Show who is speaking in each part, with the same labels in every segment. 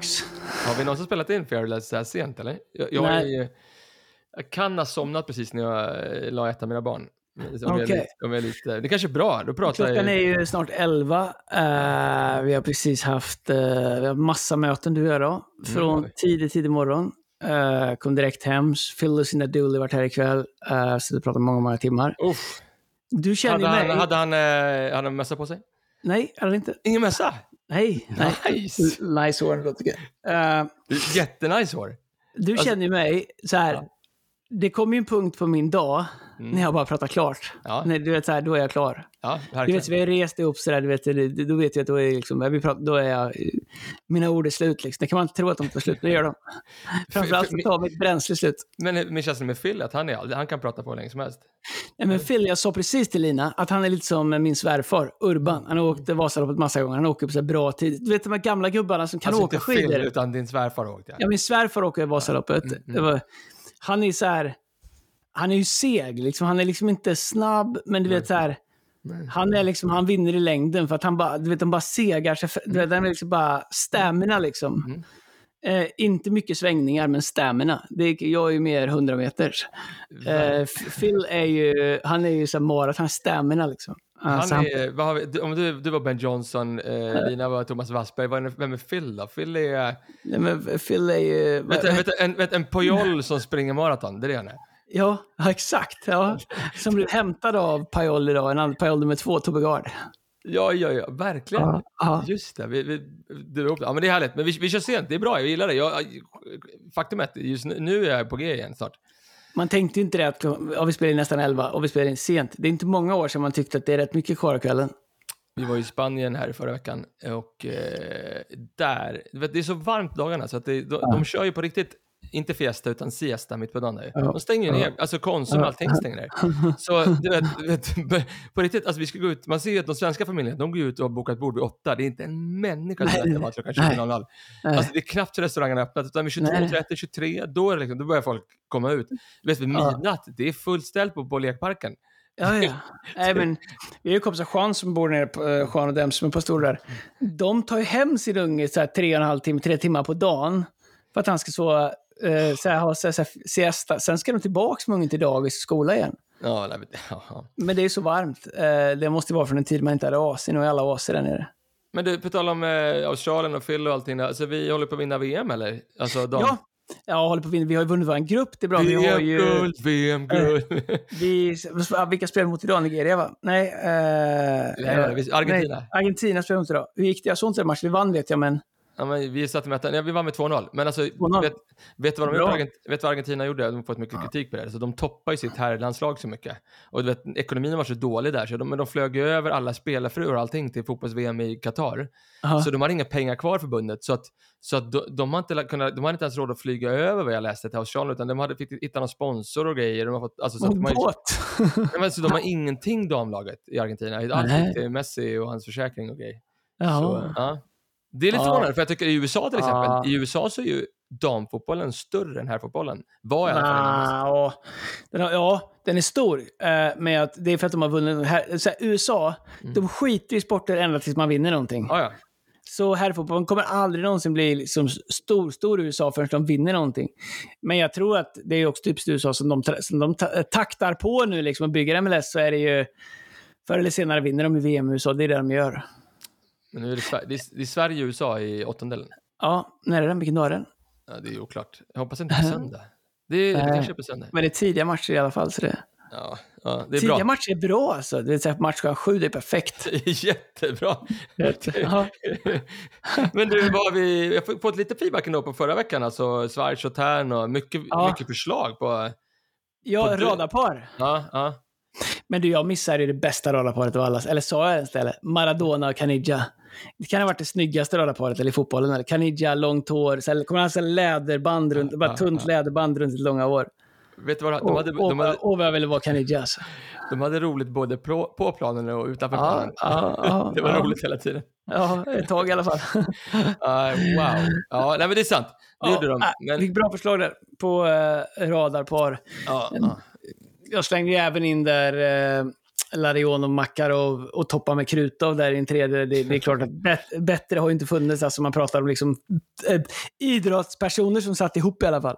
Speaker 1: tillbaks.
Speaker 2: Har vi någonsin spelat in Fearless så här sent eller? Jag, jag, är, jag kan ha somnat precis när jag eh, la ett av mina barn. Om lite, lite, det kanske är bra, då pratar
Speaker 1: Klockan
Speaker 2: jag
Speaker 1: är ju snart 11. Eh, vi har precis haft, eh, vi har massa möten du och jag då. Från
Speaker 2: Mm.
Speaker 1: tidig, tidig morgon. Uh, kom direkt hem. Phil och sina Dooley varit här ikväll. Uh, så vi pratade många, många timmar.
Speaker 2: Uff.
Speaker 1: Du känner
Speaker 2: Hade
Speaker 1: ju
Speaker 2: han,
Speaker 1: mig.
Speaker 2: hade han, eh, hade han mössa på sig?
Speaker 1: Nej, hade han inte.
Speaker 2: Ingen mössa?
Speaker 1: Nej.
Speaker 2: Nice!
Speaker 1: Nice hår, låter gött. Eh,
Speaker 2: Jättenice hår.
Speaker 1: Du
Speaker 2: Alltså-
Speaker 1: känner ju mig så här.
Speaker 2: Ja.
Speaker 1: Det kommer ju en punkt på min dag
Speaker 2: Mm.
Speaker 1: när jag bara pratar klart.
Speaker 2: Ja,
Speaker 1: När, du vet, så här, då är jag klar.
Speaker 2: ja
Speaker 1: Du vet, vi har rest ihop sådär, du vet, det- det- då vet jag att då är, liksom, pratar, då är jag, mina ord är slut. Liksom. Det kan man inte tro att de tar slut, det gör de. Framförallt tar mitt bränsle slut.
Speaker 2: Men min känsla med Phil att han, är, han kan prata på hur länge som helst.
Speaker 1: Nej, men Phil, jag sa precis till Lina att han är lite som min svärfar, Urban. Han har åkt Vasaloppet massa gånger, han åker på så bra tid. Du vet de här gamla gubbarna som kan
Speaker 2: alltså
Speaker 1: åka
Speaker 2: inte Phil, utan din svärfar har åkt. Ja.
Speaker 1: Ja, min svärfar åker Vasaloppet.
Speaker 2: Mm, mm.
Speaker 1: Det var, han är så här, han är ju seg, liksom. han är liksom inte snabb, men du vet så här,
Speaker 2: Nej.
Speaker 1: han är liksom, han vinner i längden för att han bara, du vet, han bara segar sig, du vet, han är liksom bara stamina liksom.
Speaker 2: Mm.
Speaker 1: Eh, inte mycket svängningar, men stamina. Det är, jag är ju mer 100 meters. Eh, Phil är ju, han är ju så här maraton, han har stamina liksom. Alltså,
Speaker 2: Han
Speaker 1: han,
Speaker 2: är, vad har om du, du var Ben Johnson, eh, Lina var Thomas Wassberg, är- vem är Phil då? Phil är
Speaker 1: nej, men Phil är ju...
Speaker 2: vet, du, en, du, en Pujol som springer maraton, det är det han är.
Speaker 1: Ja, exakt. Ja. Som blev hämtad av Pajol idag, en annan Pajol nummer två, Tobbe Gard.
Speaker 2: Ja, ja, ja, verkligen.
Speaker 1: Ja, ja.
Speaker 2: Just det, vi, vi, det, är upp- ja, men det är härligt. Men vi, vi kör sent, det är bra, jag gillar det. Jag, faktum är att just nu, nu är jag på G igen snart.
Speaker 1: Man tänkte ju inte det att ja, vi spelar in nästan 11 och vi spelar in sent. Det är inte många år sedan man tyckte att det är rätt mycket kvar av kvällen.
Speaker 2: Vi var i Spanien här förra veckan och eh, där, det är så varmt dagarna så att det, de, de kör ju på riktigt, inte Fiesta utan Siesta mitt på dagen. där.
Speaker 1: Ja.
Speaker 2: De stänger ju ner, alltså Konsum och allting stänger ner. Så du vet, du vet, på riktigt, alltså vi ska gå ut, man ser ju att de svenska familjerna, de går ut och har bokat bord vid åtta, det är inte en människa som äter mat klockan
Speaker 1: nej.
Speaker 2: 20.00.
Speaker 1: Nej.
Speaker 2: Alltså det är knappt så restaurangerna har öppnat, utan vid
Speaker 1: Nej.
Speaker 2: 22.30, 23, då, är det liksom, då börjar folk komma ut. Du vet, vid midnatt, det är fullt ställt på, på lekparken.
Speaker 1: Ja, ja. Nej, men, vi har ju kompisar, Jean som bor nere på, uh, Jean och dem som är på stor där. De tar ju hem sin unge så här, tre och en halv timme, tre timmar på dagen. För att han ska så, uh, så här, ha så här, så här, siesta. Sen ska de tillbaka med ungen till dagis och skola igen.
Speaker 2: Ja, nej, men- ja, ja.
Speaker 1: Men det är så varmt. Uh, det måste vara från en tid man inte hade AC. Nu är alla AC där nere.
Speaker 2: Men du, på tal om eh, Australien och Phil och allting, där, alltså vi håller på att vinna VM eller? Alltså de...
Speaker 1: Ja, jag håller på att vinna. Vi har ju vunnit vår grupp, det är bra. Vi har ju...
Speaker 2: VM-guld, VM-guld.
Speaker 1: Vi, vilka spelar vi mot idag? Nigeria, va? Nej. eh,
Speaker 2: Argentina.
Speaker 1: Nej, Argentina spelar vi mot idag. Hur gick det? Jag såg inte den matchen. Vi vann vet jag, men...
Speaker 2: ja, men vi satt i möten, ja, vi vann med 2-0. Men alltså,
Speaker 1: 2-0.
Speaker 2: vet, vet, du vad de gjorde? Vet du vad Argentina gjorde? De har fått mycket kritik på det. Så de toppar ju sitt herrlandslag så mycket. Och du vet, ekonomin var så dålig där, så de, men de flög över alla spelarfruar och allting till fotbolls-VM i Qatar. Så de har inga pengar kvar förbundet. Så att, så att de, de, har inte kunnat, de har inte ens råd att flyga över vad jag läste till Australien, utan de hade fick hitta någon sponsor och grejer. De har fått, alltså, så att de har ju-
Speaker 1: båt.
Speaker 2: Nej, men så de har ingenting damlaget i Argentina. Allt gick till Messi och hans försäkring och grejer.
Speaker 1: Jaha.
Speaker 2: Så, ja. Det är lite förvånande, för jag tycker i USA till exempel, i USA så är ju damfotbollen större än herrfotbollen. Var i alla fall.
Speaker 1: Ah, ja. Den har, ja, den är stor. Eh, men det är för att de har vunnit. Här, så här, USA,
Speaker 2: Mm.
Speaker 1: de skiter i sporter ända tills man vinner någonting.
Speaker 2: Ja, ja.
Speaker 1: Så herrfotbollen kommer aldrig någonsin bli liksom stor, stor i USA förrän de vinner någonting. Men jag tror att det är också typiskt USA som de, som de ta- taktar på nu liksom och bygger MLS så är det ju... Förr eller senare vinner de i VM i USA, det är det de gör.
Speaker 2: Men nu är det, Sver- det, är, det är Sverige och USA i åttondelen.
Speaker 1: Ja, när är den? Vilken dag är den?
Speaker 2: Ja, det är oklart. Jag hoppas inte på söndag. Det, är, det kanske är på söndag.
Speaker 1: Men det är tidiga matcher i alla fall. Så det...
Speaker 2: Ja, ja, det är
Speaker 1: Tidiga
Speaker 2: bra.
Speaker 1: matcher är bra alltså. Det är så match klockan sju, det är perfekt.
Speaker 2: Jättebra.
Speaker 1: Ja.
Speaker 2: Men du, vad har vi, jag har fått lite feedback ändå på förra veckan, alltså Schweiz och Tern och mycket,
Speaker 1: Ja.
Speaker 2: mycket förslag på...
Speaker 1: Ja,
Speaker 2: På
Speaker 1: radarpar.
Speaker 2: Ja, ja.
Speaker 1: Men du, jag missade det bästa radarparet av alla. Eller sa jag ens det? eller? Maradona och Caniggia. Det kan ha varit det snyggaste radarparet eller i fotbollen. Eller? Caniggia, långt hår. Här, kommer han här läderband runt, bara tunt läderband runt sitt långa hår.
Speaker 2: Vet du vad de hade?
Speaker 1: åh,
Speaker 2: De hade,
Speaker 1: vad jag ville vara Caniggia alltså.
Speaker 2: de hade roligt både på, på planen och utanför
Speaker 1: Ja,
Speaker 2: planen.
Speaker 1: ja,
Speaker 2: Det var roligt hela tiden.
Speaker 1: Ja, ett tag i alla fall.
Speaker 2: Ah, wow. Ja, nej men det är sant. Det
Speaker 1: Ja,
Speaker 2: gjorde de.
Speaker 1: äh,
Speaker 2: Men,
Speaker 1: Fick bra förslag där på eh, radarpar.
Speaker 2: ja, ja.
Speaker 1: Jag slängde ju även in där... eh, Larion och mackar och, toppar med krutov där i en tredje. Det, det är klart att bet, bättre har ju inte funnits. Alltså man pratar om liksom, eh, idrottspersoner som satt ihop i alla fall.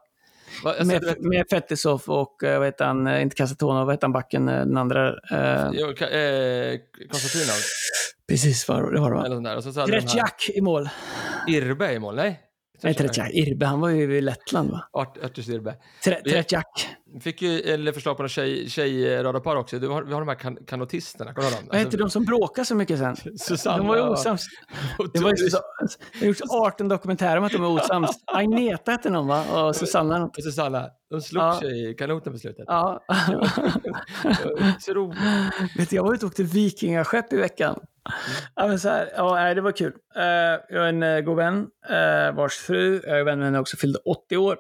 Speaker 2: Va,
Speaker 1: med,
Speaker 2: vet,
Speaker 1: med Fetisov och, eh, vad heter han, eh, inte Casatona, vad heter han backen, eh, den andra? Eh,
Speaker 2: jo, ka- eh, Konstantinov,
Speaker 1: precis, vad det var det va?
Speaker 2: Och så
Speaker 1: Tretjak i mål.
Speaker 2: Irbe i mål, nej?
Speaker 1: Nej, Tretjak. Irbe, han var ju i Lettland va?
Speaker 2: Art, Artus Irbe.
Speaker 1: Tretjak.
Speaker 2: Fick ju eller förslag på några tjej, tjejradarpar också. Du har, vi har de här kan, kanotisterna?
Speaker 1: Vad hette de som bråkade så mycket sen?
Speaker 2: Susanna.
Speaker 1: De var ju osams. Det var ju så, det gjorts 18 dokumentärer om att de är osams. Agneta hette någon va? Och Susanna.
Speaker 2: Och Susanna, de slog
Speaker 1: Ja.
Speaker 2: sig i kanoten på slutet.
Speaker 1: Ja.
Speaker 2: Så roligt.
Speaker 1: Vet du, jag var ute och åkte vikingaskepp i veckan. Ja, men så här, ja, det var kul. Eh, jag har en uh, god vän uh, vars fru, jag är vän med henne också, fyllde 80 år.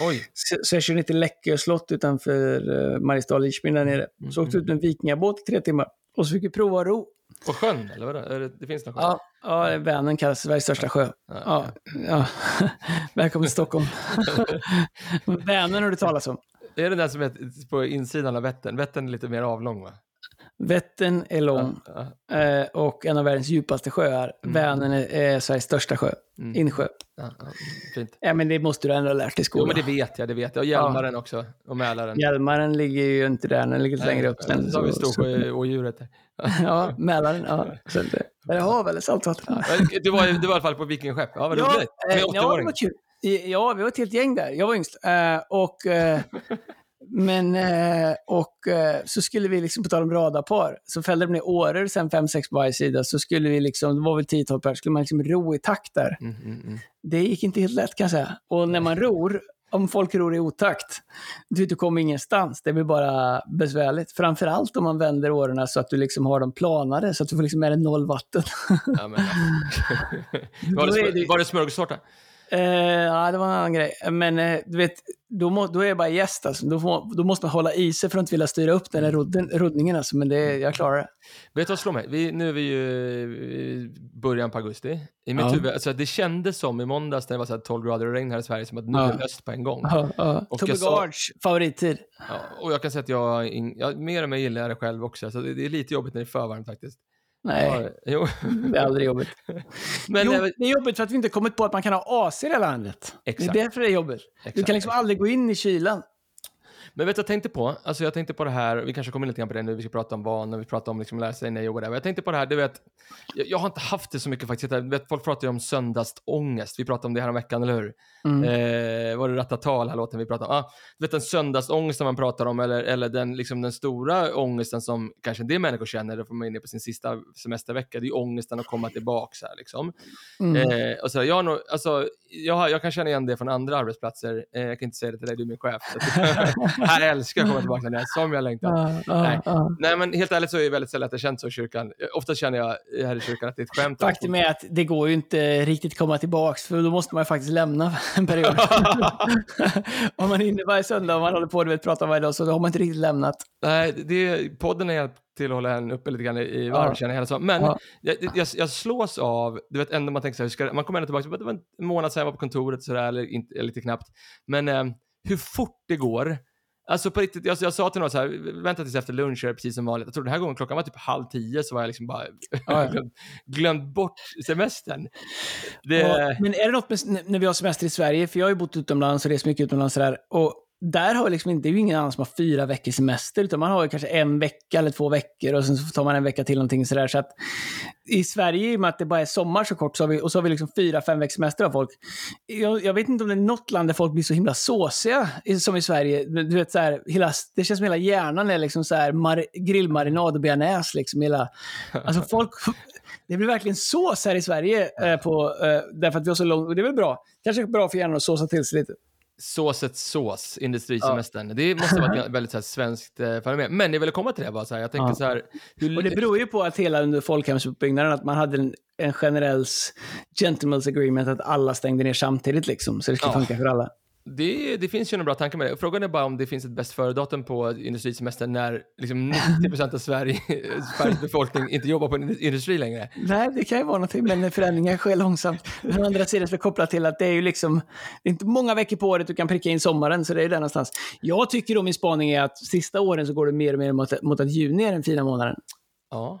Speaker 2: Oj,
Speaker 1: Så, så jag körde inte Läckö slott utanför uh, Mariestad Lidköping där nere. Så åkte ut med en vikingabåt i tre timmar. Och så fick vi prova ro.
Speaker 2: på sjön eller vadå? Är det, det finns någon sjö?
Speaker 1: Ja, ja Vänern kallas Sveriges största sjö. Ja, ja. Välkommen till Stockholm. Vänern har du talat om.
Speaker 2: Är det den som är på insidan av Vättern? Vättern är lite mer avlång va?
Speaker 1: Vättern är lång
Speaker 2: Ja,
Speaker 1: eh, och en av världens djupaste sjöar.
Speaker 2: Mm.
Speaker 1: Vänern är, Sveriges största sjö.
Speaker 2: Mm.
Speaker 1: Insjö.
Speaker 2: ja, ja, fint.
Speaker 1: Ja, men det måste du ändå ha lärt dig i
Speaker 2: Jo
Speaker 1: skolan.
Speaker 2: men det vet jag, det vet jag. Och Hjälmaren också. Och Mälaren.
Speaker 1: Hjälmaren ligger ju inte där, den ligger lite längre upp. Sen,
Speaker 2: Så har vi Storsjöodjuret.
Speaker 1: Ja, Mälaren. Ja. Så det, är det hav eller saltvatten? Ja.
Speaker 2: Du var, du var i alla fall på vikingskepp. Ja, vad
Speaker 1: Ja,
Speaker 2: roligt. Med
Speaker 1: eh, ja, det
Speaker 2: 80-åring.
Speaker 1: var kul. Ja, vi var ett helt gäng där. Jag var yngst. Eh, och, eh, men, eh, och eh, så skulle vi, liksom, på tal om radarpar, så fällde de ner åror, sen fem, sex på varje sida. Så skulle vi, liksom, det var väl 10-12 pers, skulle man liksom ro i takt där.
Speaker 2: Mm, mm, mm.
Speaker 1: Det gick inte helt lätt kan jag säga. Och när man ror, om folk ror i otakt, du, du kommer ingenstans. Det blir bara besvärligt. Framförallt om man vänder årorna så att du liksom har dem planade, så att du får liksom med dig noll vatten.
Speaker 2: Ja, men, var,
Speaker 1: är
Speaker 2: det,
Speaker 1: det-
Speaker 2: smör- var det smörgåstårta?
Speaker 1: Eh, ja, det var en annan grej. Men eh, du vet, då, må, då är jag bara gäst. Alltså. Då, får, då måste man hålla i sig för att inte vilja styra upp den här rodden, roddningen. Alltså. Men det, jag klarar det.
Speaker 2: Vet du vad slår mig? Vi, nu är vi ju i början på augusti. I mitt
Speaker 1: Ja.
Speaker 2: huvud, alltså det kändes som i måndags när det var så här 12 grader och regn här i Sverige, som att nu
Speaker 1: Ja.
Speaker 2: är det höst på en gång.
Speaker 1: Ja, ja.
Speaker 2: Och
Speaker 1: Tobbe Gards favorittid.
Speaker 2: Ja, och jag kan säga att jag, in, jag mer och mer gillar det själv också, så det, det är lite jobbigt när det är för varmt faktiskt.
Speaker 1: Nej,
Speaker 2: Ja, jo.
Speaker 1: det är aldrig jobbigt.
Speaker 2: Men,
Speaker 1: jo, det är jobbigt för att vi inte kommit på att man kan ha AC i det här landet.
Speaker 2: Exakt.
Speaker 1: Det är därför det är jobbigt. Du
Speaker 2: Exakt,
Speaker 1: kan liksom aldrig gå in i kylan.
Speaker 2: Men vet du, jag tänkte på, alltså jag tänkte på det här, vi kanske kommer lite grann på det nu, vi ska prata om vanor, vi pratar om liksom lära sig nej och whatever. Jag tänkte på det här, du vet, jag, jag har inte haft det så mycket faktiskt. Jag vet, folk pratar ju om söndagsångest, vi pratade om det här om veckan, eller hur?
Speaker 1: Mm.
Speaker 2: Eh, var det Ratata, den här låten vi pratade om? Ah, du vet den söndagsångesten man pratar om, eller, eller den, liksom, den stora ångesten som kanske en del människor känner, det får man inne på sin sista semestervecka, det är ju ångesten att komma tillbaka här, liksom.
Speaker 1: Mm.
Speaker 2: Eh, och så jag, har nog, alltså, jag, jag kan känna igen det från andra arbetsplatser. Eh, jag kan inte säga det till dig, du är min chef. Så här älskar jag att komma tillbaka till det, som jag längtar.
Speaker 1: Ja, ja,
Speaker 2: Nej.
Speaker 1: ja.
Speaker 2: Nej, men helt ärligt så är det väldigt sällan att jag känt så i kyrkan. Ofta känner jag här i kyrkan att det är ett skämt.
Speaker 1: Faktum är att det går ju inte riktigt komma tillbaks, för då måste man ju faktiskt lämna en period. om man är inne varje söndag och man håller på och pratar varje dag, så då har man inte riktigt lämnat.
Speaker 2: Nej, det, podden är till att hålla en uppe lite grann i varv,
Speaker 1: Ja.
Speaker 2: känner jag hela så. Men
Speaker 1: Ja.
Speaker 2: jag, jag, jag slås av, du vet ändå man tänker så här, ska, man kommer ändå tillbaka, det var en månad sedan jag var på kontoret sådär, eller, inte, eller lite knappt. Men eh, hur fort det går. Alltså på riktigt, jag, jag sa till någon så här, vänta tills efter lunch, är precis som vanligt. Jag tror den här gången klockan var typ halv tio, så var jag liksom bara
Speaker 1: ja.
Speaker 2: glömt, glömt bort semestern. Det,
Speaker 1: Ja, men är det något med, när vi har semester i Sverige, för jag har ju bott utomlands och rest mycket utomlands sådär, och där har liksom inte, det är ju ingen annan som har fyra veckors semester, utan man har ju kanske en vecka eller två veckor och sen så tar man en vecka till någonting sådär. Så att i Sverige, i och med att det bara är sommar så kort, så har vi, och så har vi liksom fyra, fem veckors semester av folk. Jag, jag vet inte om det är något land där folk blir så himla såsiga som i Sverige. Du vet, så här, hela, det känns som hela hjärnan är liksom så här mar, grillmarinad och bearnaise. Liksom, hela, alltså folk, det blir verkligen sås här i Sverige, eh, på, eh, därför att vi har så långt, och det är väl bra. Kanske bra för hjärnan att såsa till sig lite.
Speaker 2: Såsets sås, industrisemestern. Det måste vara ett väldigt så här, svenskt eh, fenomen. Men jag ville komma till det bara så här, jag tänkte
Speaker 1: Ja.
Speaker 2: så här, hur,
Speaker 1: Och det beror ju på att hela under folkhemsuppbyggnaden, att man hade en, en generell gentleman's agreement att alla stängde ner samtidigt liksom, så det skulle
Speaker 2: Ja.
Speaker 1: funka för alla.
Speaker 2: Det, det finns ju några bra tankar med det. Frågan är bara om det finns ett bäst före-datum på industrisemester när liksom 90% av Sverige, Sveriges befolkning inte jobbar på en industri längre.
Speaker 1: Nej, det kan ju vara någonting, men förändringar sker långsamt. Men å andra sidan det kopplat till att det är ju liksom, det är inte många veckor på året du kan pricka in sommaren, så det är där någonstans. Jag tycker då min spaning är att sista åren så går det mer och mer mot, mot att juni är den fina månaden.
Speaker 2: Ja.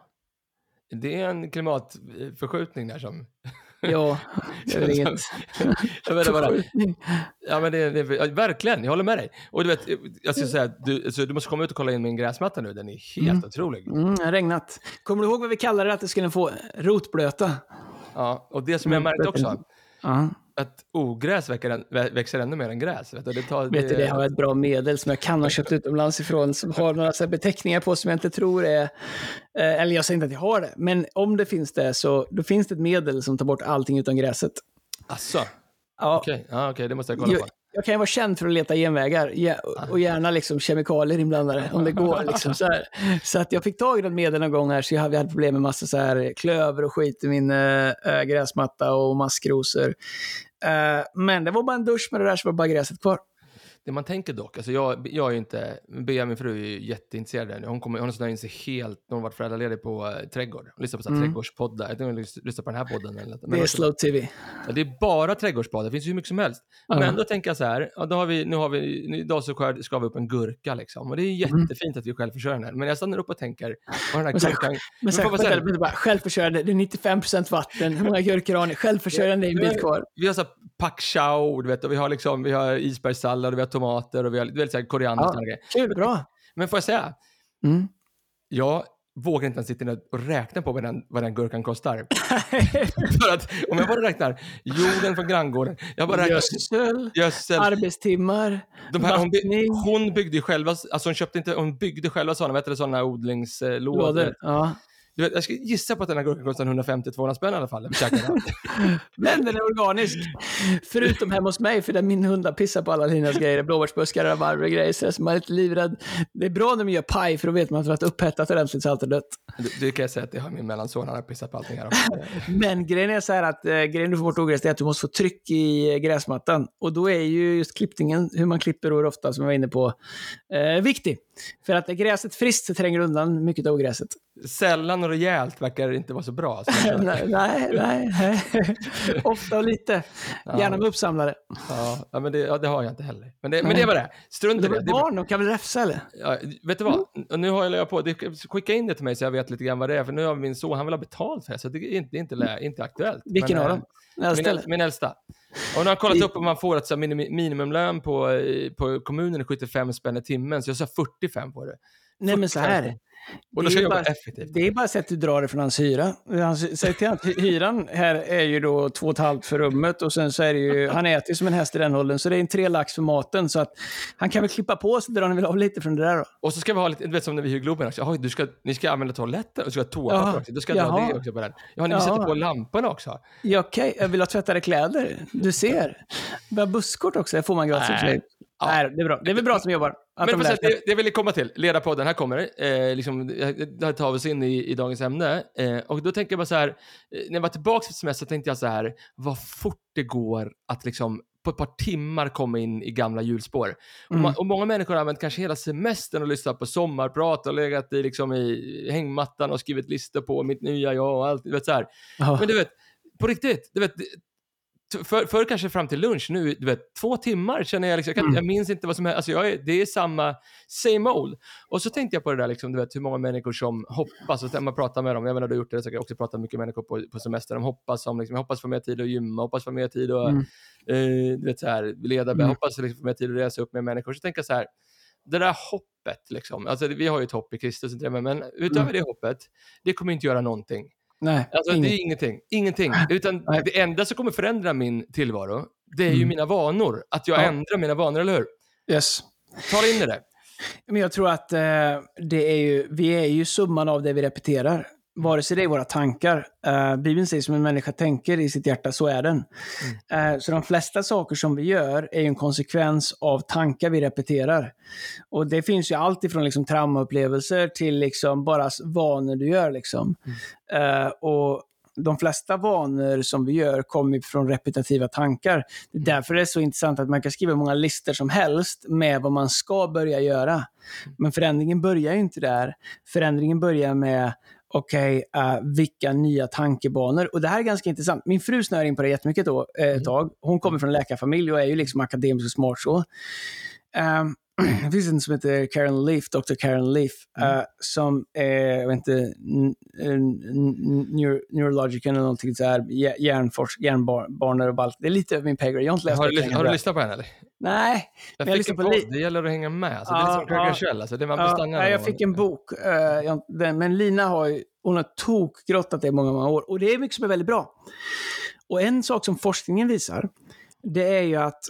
Speaker 2: Det är en klimatförskjutning där som...
Speaker 1: Ja, det är väl inget...
Speaker 2: jag vet inte vad det är. Ja, men det, det, verkligen, jag håller med dig. Och du vet, jag ska säga, du, alltså, du måste komma ut och kolla in min gräsmatta nu, den är helt
Speaker 1: Mm.
Speaker 2: otrolig.
Speaker 1: Mm, det har regnat. Kommer du ihåg vad vi kallade det? Att det skulle få rotblöta?
Speaker 2: Ja, och det som jag märkt också,
Speaker 1: Ja.
Speaker 2: att ogräs växer, än- vä- växer ännu mer än gräs. Vet du, det tar,
Speaker 1: Vet du, det har ett bra medel som jag kan ha köpt utomlands ifrån som har några så beteckningar på som jag inte tror är... Eh, eller jag säger inte att jag har det, men om det finns det så då finns det ett medel som tar bort allting utan gräset.
Speaker 2: Asså,
Speaker 1: Ja,
Speaker 2: okej, ja, okej, det måste jag kolla på
Speaker 1: jag kan ju vara känd för att leta genvägar och gärna liksom kemikalier inblandade om det går. Liksom, så, här. så att jag fick tag i något medel någon gång här så jag hade, jag hade problem med massa så här klöver och skit i min äh, gräsmatta och maskrosor. Äh, men det var bara en dusch med det där så var bara gräset kvar.
Speaker 2: Det man tänker dock, alltså jag, jag är ju inte, Bea min fru är ju jätteintresserad av det. Hon, kommer, hon har snöat in sig helt, hon varit föräldraledig på uh, trädgård. Hon lyssnar på mm.
Speaker 1: Mm.
Speaker 2: trädgårdspoddar. Jag tror hon lys- lyssnar på den här podden. Eller, men
Speaker 1: Det är slow tv.
Speaker 2: Ja, det är bara trädgårdspoddar, det finns ju hur mycket som helst.
Speaker 1: Ja.
Speaker 2: Men då tänker jag så här, ja, då har vi, nu har vi, idag så skär, ska vi upp en gurka liksom. Och det är
Speaker 1: Mm.
Speaker 2: jättefint att vi är självförsörjande. Men jag stannar upp och tänker, vad den här
Speaker 1: Men
Speaker 2: gurkan...
Speaker 1: Men sen, vänta, vänta, bara, självförsörjande, det är 95% vatten. Hur många gurkor har ni? Självförsörjande är en bit kvar.
Speaker 2: Vi har så här pak chow, du vet, och vi har liksom, vi har isbergssallad och vi har tomater och vi har så här koriander och
Speaker 1: Ja.
Speaker 2: grejer.
Speaker 1: Kul, bra.
Speaker 2: Men får jag säga,
Speaker 1: Mm.
Speaker 2: jag vågar inte ens sitta ner och räkna på vad den, vad den gurkan kostar. För att om jag bara räknar jorden från granngården, jag bara räknar
Speaker 1: Gödsel,
Speaker 2: gödsel,
Speaker 1: arbetstimmar,
Speaker 2: de här, hon, by, hon byggde ju själva, alltså hon köpte inte, hon byggde själva sådana, vet du, sådana odlingslådor.
Speaker 1: lådor. Ja.
Speaker 2: Du vet, jag ska gissa på att den här gurkan kostar 150-200 spänn i alla fall.
Speaker 1: Men den är organisk. Förutom hemma hos mig, för där min hund har pissat på alla Linas grejer. Blåbärsbuskar, rabarber och grejer. Så man är lite livrädd. Det är bra när man gör paj, för då vet man att det har upphettat ordentligt så allt är dött.
Speaker 2: Det, det kan jag säga att det har min mellanson, han har pissat på allting här.
Speaker 1: Men grejen är så här att eh, grejen du får bort ogräs är att du måste få tryck i eh, gräsmattan. Och då är ju just klippningen, hur man klipper år ofta, som jag var inne på, eh, viktig. För att är gräset friskt så tränger undan mycket av ogräset.
Speaker 2: Sällan och rejält verkar det inte vara så bra. Så
Speaker 1: nej, nej, nej. Ofta och lite. Gärna med uppsamlare.
Speaker 2: ja, ja, men det, ja, det har jag inte heller. Men det, men det var det. Strunt i
Speaker 1: Det
Speaker 2: det. det
Speaker 1: barn, de kan väl räfsa eller?
Speaker 2: ja, vet du vad? Och nu har jag på, det, skicka in det till mig så jag vet lite grann vad det är. För nu har min son, han vill ha betalt för det. Så det är inte, det är inte, lä- inte aktuellt.
Speaker 1: Vilken
Speaker 2: Men,
Speaker 1: av
Speaker 2: eh,
Speaker 1: dem?
Speaker 2: Min, min äldsta. Och nu har jag kollat
Speaker 1: I-
Speaker 2: upp om man får ett så minim, minimumlön på, på kommunen är 75 spänn i timmen. Så jag sa 45 på det.
Speaker 1: Nej men så här.
Speaker 2: Och då
Speaker 1: Det
Speaker 2: ska jobba
Speaker 1: bara-
Speaker 2: effektivt.
Speaker 1: Det är bara så att du drar det från hans hyra. Han säger till att hy- hyran här är ju då två och ett halvt för rummet och sen så är det ju, han äter ju som en häst i den åldern, så det är en tre lax för maten. Så att han kan väl klippa på så drar han väl av lite från det där då.
Speaker 2: Och så ska vi ha lite, du vet som när vi hyr Globen också. Oj, du ska, ni ska använda toaletten och du ska ha toapapper
Speaker 1: Jaha.
Speaker 2: också. Då ska jag dra
Speaker 1: Jaha.
Speaker 2: det också på den. Ja, ni
Speaker 1: Jaha.
Speaker 2: sätta på lamporna också.
Speaker 1: Ja, Okej, jag vill ha tvättade kläder. Du ser. Vi har busskort också, det får man gratis.
Speaker 2: Ja.
Speaker 1: Nej, det är bra. Det är väl bra som jobbar.
Speaker 2: Men
Speaker 1: de sig.
Speaker 2: det, det vill jag komma till. Ledarpodden, här kommer det. Eh, liksom, det här tar vi oss in i, i dagens ämne. Eh, och då tänker jag bara så här, eh, när jag var tillbaka för semester tänkte jag så här, vad fort det går att liksom på ett par timmar komma in i gamla hjulspår. Och,
Speaker 1: Mm.
Speaker 2: ma- och många människor har använt kanske hela semestern och lyssnat på sommarprat och legat i, liksom, i hängmattan och skrivit listor på mitt nya jag och allt. Vet, så här.
Speaker 1: Ja.
Speaker 2: Men du vet, på riktigt, du vet, t- för, för kanske fram till lunch, nu, du vet, två timmar känner jag liksom, jag, kan,
Speaker 1: Mm.
Speaker 2: jag minns inte vad som är, alltså jag är, det är samma, same old. Och så tänkte jag på det där liksom, du vet hur många människor som hoppas, och man pratar med dem, jag menar du har gjort det, så jag också pratat med mycket människor på, på semester, de hoppas som, liksom, jag hoppas få mer tid att gymma, hoppas få mer tid att,
Speaker 1: Mm.
Speaker 2: eh, du vet så här, leda,
Speaker 1: Mm.
Speaker 2: hoppas liksom, få mer tid att resa upp med människor. Så tänker jag så här, det där hoppet liksom, alltså vi har ju ett hopp i Kristus, men utöver
Speaker 1: Mm.
Speaker 2: det hoppet, det kommer inte göra någonting.
Speaker 1: Nej,
Speaker 2: Alltså
Speaker 1: inget.
Speaker 2: det är ingenting. Ingenting. Utan
Speaker 1: Nej.
Speaker 2: det enda som kommer förändra min tillvaro, det är ju
Speaker 1: Mm.
Speaker 2: mina vanor. Att jag
Speaker 1: Ja.
Speaker 2: ändrar mina vanor, eller hur?
Speaker 1: Yes.
Speaker 2: Ta in i det.
Speaker 1: Men jag tror att eh, det är ju, vi är ju summan av det vi repeterar. Vare sig det är våra tankar. Uh, Bibeln säger som en människa tänker i sitt hjärta, så är den. Eh, så de flesta saker som vi gör är en konsekvens av tankar vi repeterar. Och det finns ju allt ifrån liksom traumaupplevelser till liksom bara vanor du gör. Liksom. Eh, och de flesta vanor som vi gör kommer från repetitiva tankar. Det är därför det är så intressant att man kan skriva många listor som helst med vad man ska börja göra. Men förändringen börjar ju inte där. Förändringen börjar med okej, okay, uh, vilka nya tankebanor? Och det här är ganska intressant. Min fru snöar in på det jättemycket då, eh, ett tag. Hon kommer från en läkarfamilj och är ju liksom akademisk och smart så. Um, det finns en som heter Karen Leaf, Dr. Karen Leaf, mm. uh, som är, jag vet inte, neurological eller någonting så här, hjärnforsk, hjärnbarner och balk. Det är lite över min pay Jag har inte läst
Speaker 2: har, du, har du lyssnat på henne eller?
Speaker 1: Nej.
Speaker 2: Jag fick jag en bok, det gäller att hänga med. Alltså, ja, det är som ja, alltså, det man ja,
Speaker 1: ja, jag fick en bok, uh, jag, den, men Lina har ju, hon har tokgrottat det i många, många år. Och det är mycket som är väldigt bra. Och en sak som forskningen visar, det är ju att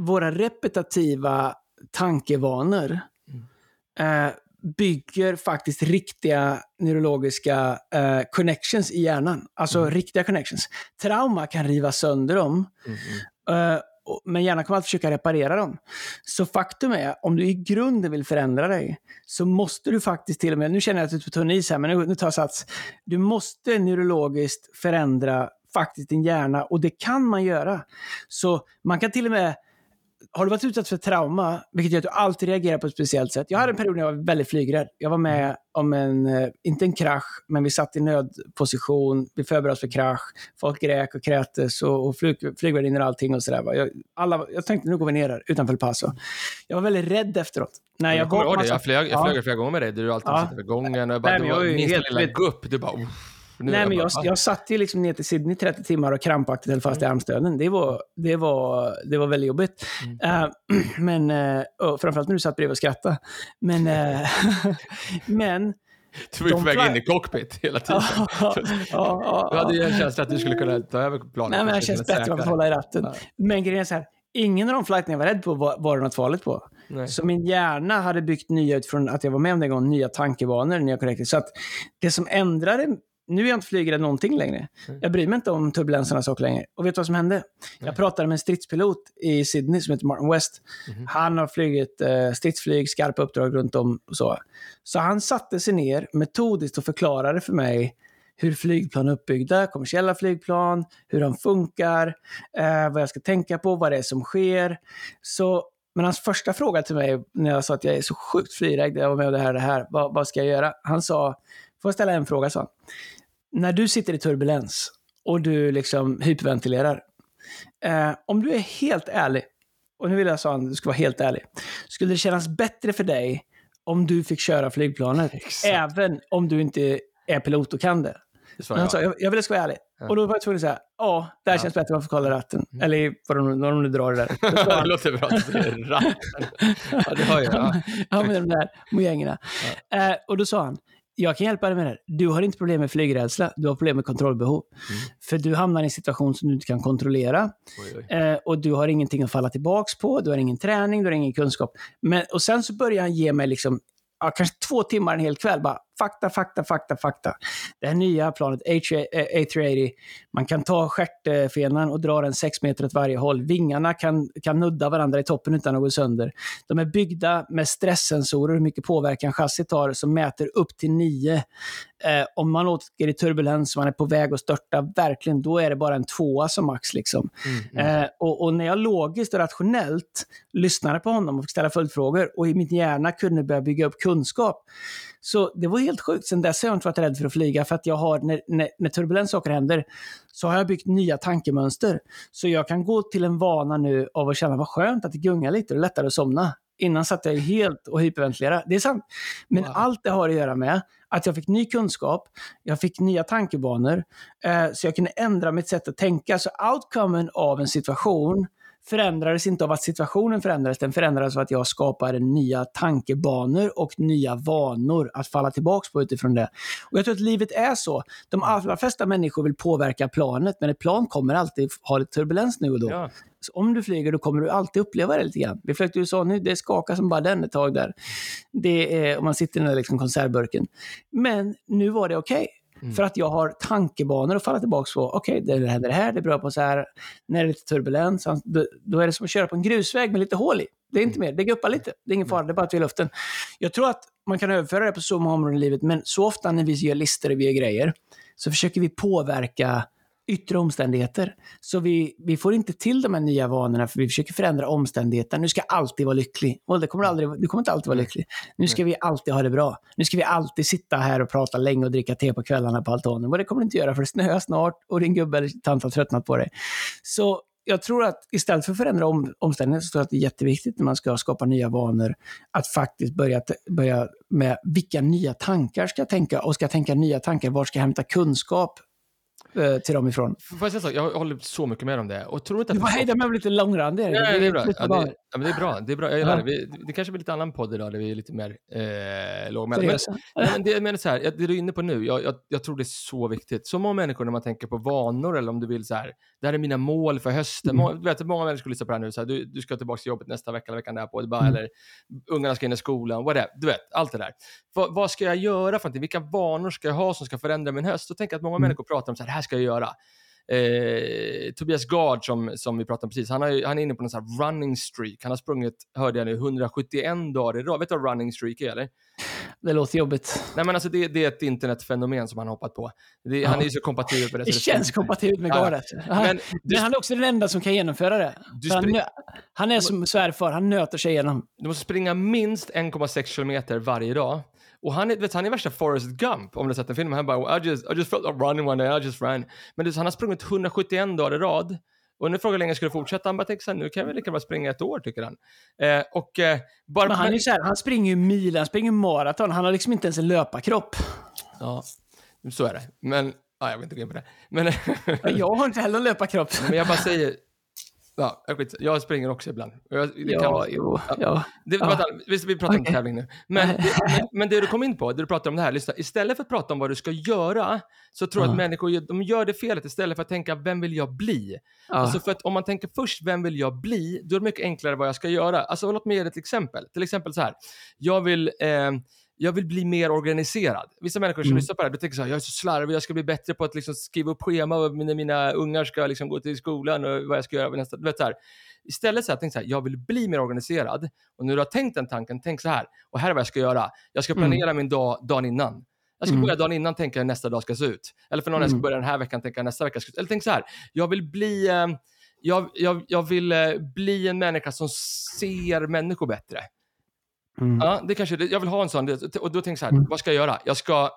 Speaker 1: våra repetitiva tankevanor mm. eh, bygger faktiskt riktiga neurologiska eh, connections i hjärnan. Alltså mm. riktiga connections. Trauma kan riva sönder dem. Mm. Eh, men hjärnan kommer alltid försöka reparera dem. Så faktum är, om du i grunden vill förändra dig, så måste du faktiskt till och med, nu känner jag att du är på tunn is här, men nu, nu tar jag sats. Du måste neurologiskt förändra faktiskt din hjärna och det kan man göra. Så man kan till och med har du varit utsatt för trauma, vilket gör att du alltid reagerar på ett speciellt sätt. Jag hade en period när jag var väldigt flygrädd. Jag var med om en, eh, inte en krasch, men vi satt i nödposition, vi förberedde oss för krasch, folk grät och kräktes och, och flyg, flygvärdinnor och allting och sådär. Jag, alla, jag tänkte nu går vi ner här utanför El Paso. Jag var väldigt rädd efteråt.
Speaker 2: När jag, jag kommer ihåg det, jag flög, jag flög ja. flera gånger med dig, du alltid ja. sitter vid gången och bara, Nej, du var, minsta lilla gupp, du bara... Oh.
Speaker 1: Nej, men jag, jag satt ju liksom ner till Sydney 30 timmar och krampaktigt höll fast mm. i armstöden. Det var, det, var, det var väldigt jobbigt. Mm. Uh, men, uh, framförallt när du satt bredvid och skrattade. Men, uh, men
Speaker 2: du var ju på väg in i cockpit hela tiden. Ja, ja, du hade ju en känsla att du skulle kunna ta över planet.
Speaker 1: Nej, men det känns bättre att hålla i ratten. Men grejen är så här, ingen av de flighterna jag var rädd på var, var det något farligt på. Nej. Så min hjärna hade byggt nya utifrån att jag var med om den gången, nya tankebanor, nya korrekter. Så att det som ändrade nu är jag inte flygrädd någonting längre. Jag bryr mig inte om turbulenserna så längre. Och vet du vad som hände? Jag pratade med en stridspilot i Sydney som heter Martin West. Mm. Han har flugit eh, stridsflyg, skarpa uppdrag runt om och så. Så han satte sig ner metodiskt och förklarade för mig hur flygplan är uppbyggda, kommersiella flygplan, hur de funkar, eh, vad jag ska tänka på, vad det är som sker. Så, men hans första fråga till mig när jag sa att jag är så sjukt flygrädd, jag var med om det här och det här, vad, vad ska jag göra? Han sa, får jag ställa en fråga, sa han när du sitter i turbulens och du liksom hyperventilerar. Eh, om du är helt ärlig, och nu vill jag säga att du ska vara helt ärlig. Skulle det kännas bättre för dig om du fick köra flygplanet? Exakt. Även om du inte är pilot och kan det. det han sa, jag, jag ville ska vara ärlig. Ja. Och då var jag tvungen att säga, ja, det här ja. känns bättre om man får kolla ratten. Mm. Eller vad de, vad de nu drar det där.
Speaker 2: det låter bra att ratten. ja, det har jag. Ja,
Speaker 1: ja med de där mojängerna. Ja. Eh, och då sa han, jag kan hjälpa dig med det. Du har inte problem med flygrädsla, du har problem med kontrollbehov. Mm. För du hamnar i en situation som du inte kan kontrollera. Oj, oj. Eh, och du har ingenting att falla tillbaka på, du har ingen träning, du har ingen kunskap. Men, och sen så börjar han ge mig liksom, ja, kanske två timmar en hel kväll. Bara, fakta, fakta, fakta, fakta. Det här nya planet A380, man kan ta stjärtfenan och dra den sex meter åt varje håll. Vingarna kan, kan nudda varandra i toppen utan att gå sönder. De är byggda med stresssensorer, hur mycket påverkan chassit har, som mäter upp till nio. Eh, om man åker i turbulens, man är på väg att störta, verkligen, då är det bara en tvåa som max. Liksom. Mm, mm. Eh, och, och, när jag logiskt och rationellt lyssnade på honom och fick ställa följdfrågor och i min hjärna kunde börja bygga upp kunskap, så det var helt sjukt. Sen dess har jag inte varit rädd för att flyga för att jag har, när, när, när turbulens saker händer, så har jag byggt nya tankemönster. Så jag kan gå till en vana nu av att känna vad skönt att det gungar lite och lättare att somna. Innan satt jag helt och hyperventilerade. Det är sant. Men wow. allt det har att göra med att jag fick ny kunskap, jag fick nya tankebanor, eh, så jag kunde ändra mitt sätt att tänka. Så outcomen av en situation förändrades inte av att situationen förändrades, den förändrades av att jag skapade nya tankebanor och nya vanor att falla tillbaka på utifrån det. Och Jag tror att livet är så. De allra flesta människor vill påverka planet, men ett plan kommer alltid ha lite turbulens nu och då. Ja. Så om du flyger då kommer du alltid uppleva det lite grann. Vi flög till USA nu, det skakar som bara den ett tag där. Det är, om man sitter i den där liksom konservburken. Men nu var det okej. Okay.
Speaker 2: Mm.
Speaker 1: För att jag har tankebanor att falla tillbaka på. Okej, det händer det här, det är bra på så här. När det är lite turbulens, då, då är det som att köra på en grusväg med lite hål i. Det är inte mer, det guppar lite. Det är ingen fara, det är bara att vi är i luften. Jag tror att man kan överföra det på så många områden i livet, men så ofta när vi gör listor och vi gör grejer, så försöker vi påverka yttre omständigheter. Så vi, vi får inte till de här nya vanorna för vi försöker förändra omständigheterna. Nu ska jag alltid vara lycklig. Och det kommer aldrig, du kommer inte alltid vara lycklig. Nu ska vi alltid ha det bra. Nu ska vi alltid sitta här och prata länge och dricka te på kvällarna på altanen. Och det kommer du inte göra för det snöar snart och din gubbe eller tant har tröttnat på dig. Så jag tror att istället för att förändra om, omställningen så tror jag att det är jätteviktigt när man ska skapa nya vanor att faktiskt börja, börja med vilka nya tankar ska jag tänka och ska jag tänka nya tankar, var ska jag hämta kunskap till dem ifrån?
Speaker 2: Får jag säga så? Jag håller så mycket med om det. Och tror inte att
Speaker 1: Du får hejda mig lite långrandig.
Speaker 2: Nej, nej, det är bra. Ja, det, ja, men det är bra. Det är bra. Jag gillar
Speaker 1: Ja.
Speaker 2: det. Vi, det kanske blir lite annan podd idag där vi är lite mer eh, lågmälda. Men, men det, menar så här, det du är inne på nu, jag, jag, jag tror det är så viktigt. Så många människor när man tänker på vanor eller om du vill så här, det här är mina mål för hösten.
Speaker 1: Mm.
Speaker 2: Många, du vet, många människor lyssnar på det här nu, så här, du, du ska tillbaka till jobbet nästa vecka eller veckan därpå, bara,
Speaker 1: Mm.
Speaker 2: eller ungarna ska in i skolan, whatever. Du vet, allt det där. Vad, vad ska jag göra för någonting? Vilka vanor ska jag ha som ska förändra min höst? Då tänker jag att många
Speaker 1: Mm.
Speaker 2: människor pratar om så här, det här ska jag göra. Eh, Tobias Gard som, som vi pratade om precis, han, har, han är inne på någon sån här running streak. Han har sprungit, hörde jag nu, 171 dagar i rad. Vet du vad running streak är eller?
Speaker 1: Det låter jobbigt.
Speaker 2: Nej men alltså det, det är ett internetfenomen som han har hoppat på. Det,
Speaker 1: Ja.
Speaker 2: Han är ju så kompatibel på det.
Speaker 1: Det känns kompatibelt med
Speaker 2: Ja.
Speaker 1: gardet.
Speaker 2: Men
Speaker 1: Men,
Speaker 2: du,
Speaker 1: han är också den enda som kan genomföra det. han, han är som svärfar, han nöter sig igenom.
Speaker 2: du måste springa minst 1,6 kilometer varje dag. Och han är, vet, han är värsta Forrest Gump, om du har sett den filmen. Han bara, I just, I just felt like running one day, I just ran. Men du, han har sprungit 171 dagar i rad. Och nu frågar jag hur länge ska du fortsätta? Han bara tänker nu kan väl lika bra springa ett år, tycker han. Eh, och eh, bara...
Speaker 1: Men han, är så här, han springer ju mil, han springer maraton. Han har liksom inte ens en löparkropp.
Speaker 2: Ja, så är det. Men, ja, jag vill inte gå in på det. Men,
Speaker 1: Jag har inte heller en löparkropp.
Speaker 2: men jag bara säger, ja, jag skit, jag springer också ibland. Jag, det kan,
Speaker 1: Ja, jo, ja.
Speaker 2: Det,
Speaker 1: Ja.
Speaker 2: vänta, vi, vi pratar om
Speaker 1: Okej.
Speaker 2: tävling nu. Men, det, men, men det du kom in på, det du pratar om det här, lyssna. Istället för att prata om vad du ska göra, så tror jag
Speaker 1: Ja.
Speaker 2: att människor de gör det felet istället för att tänka, vem vill jag bli?
Speaker 1: Ja.
Speaker 2: Alltså för att om man tänker först, vem vill jag bli? Då är det mycket enklare vad jag ska göra. Alltså låt mig ge dig ett exempel. Till exempel så här, jag vill, eh, jag vill bli mer organiserad. Vissa människor som
Speaker 1: Mm.
Speaker 2: lyssnar på det här, de tänker så här, jag är så slarvig, jag ska bli bättre på att liksom skriva upp schema när mina ungar ska liksom gå till skolan och vad jag ska göra nästa, du vet så här. Istället så här, tänk så här, jag vill bli mer organiserad. Och när du har tänkt den tanken, tänk så här, och här är vad jag ska göra. Jag ska
Speaker 1: Mm.
Speaker 2: planera min dag dagen innan. Jag ska
Speaker 1: Mm.
Speaker 2: börja dagen innan tänka hur nästa dag ska se ut. Eller för någon, jag ska
Speaker 1: Mm.
Speaker 2: börja den här veckan tänka nästa vecka ska se ut. Eller tänk så här, jag vill bli, eh, jag, jag, jag vill eh, bli en människa som ser människor bättre.
Speaker 1: Mm.
Speaker 2: Ja, det kanske, jag vill ha en sån. Och då tänker jag så här,
Speaker 1: Mm.
Speaker 2: vad ska jag göra? Jag ska,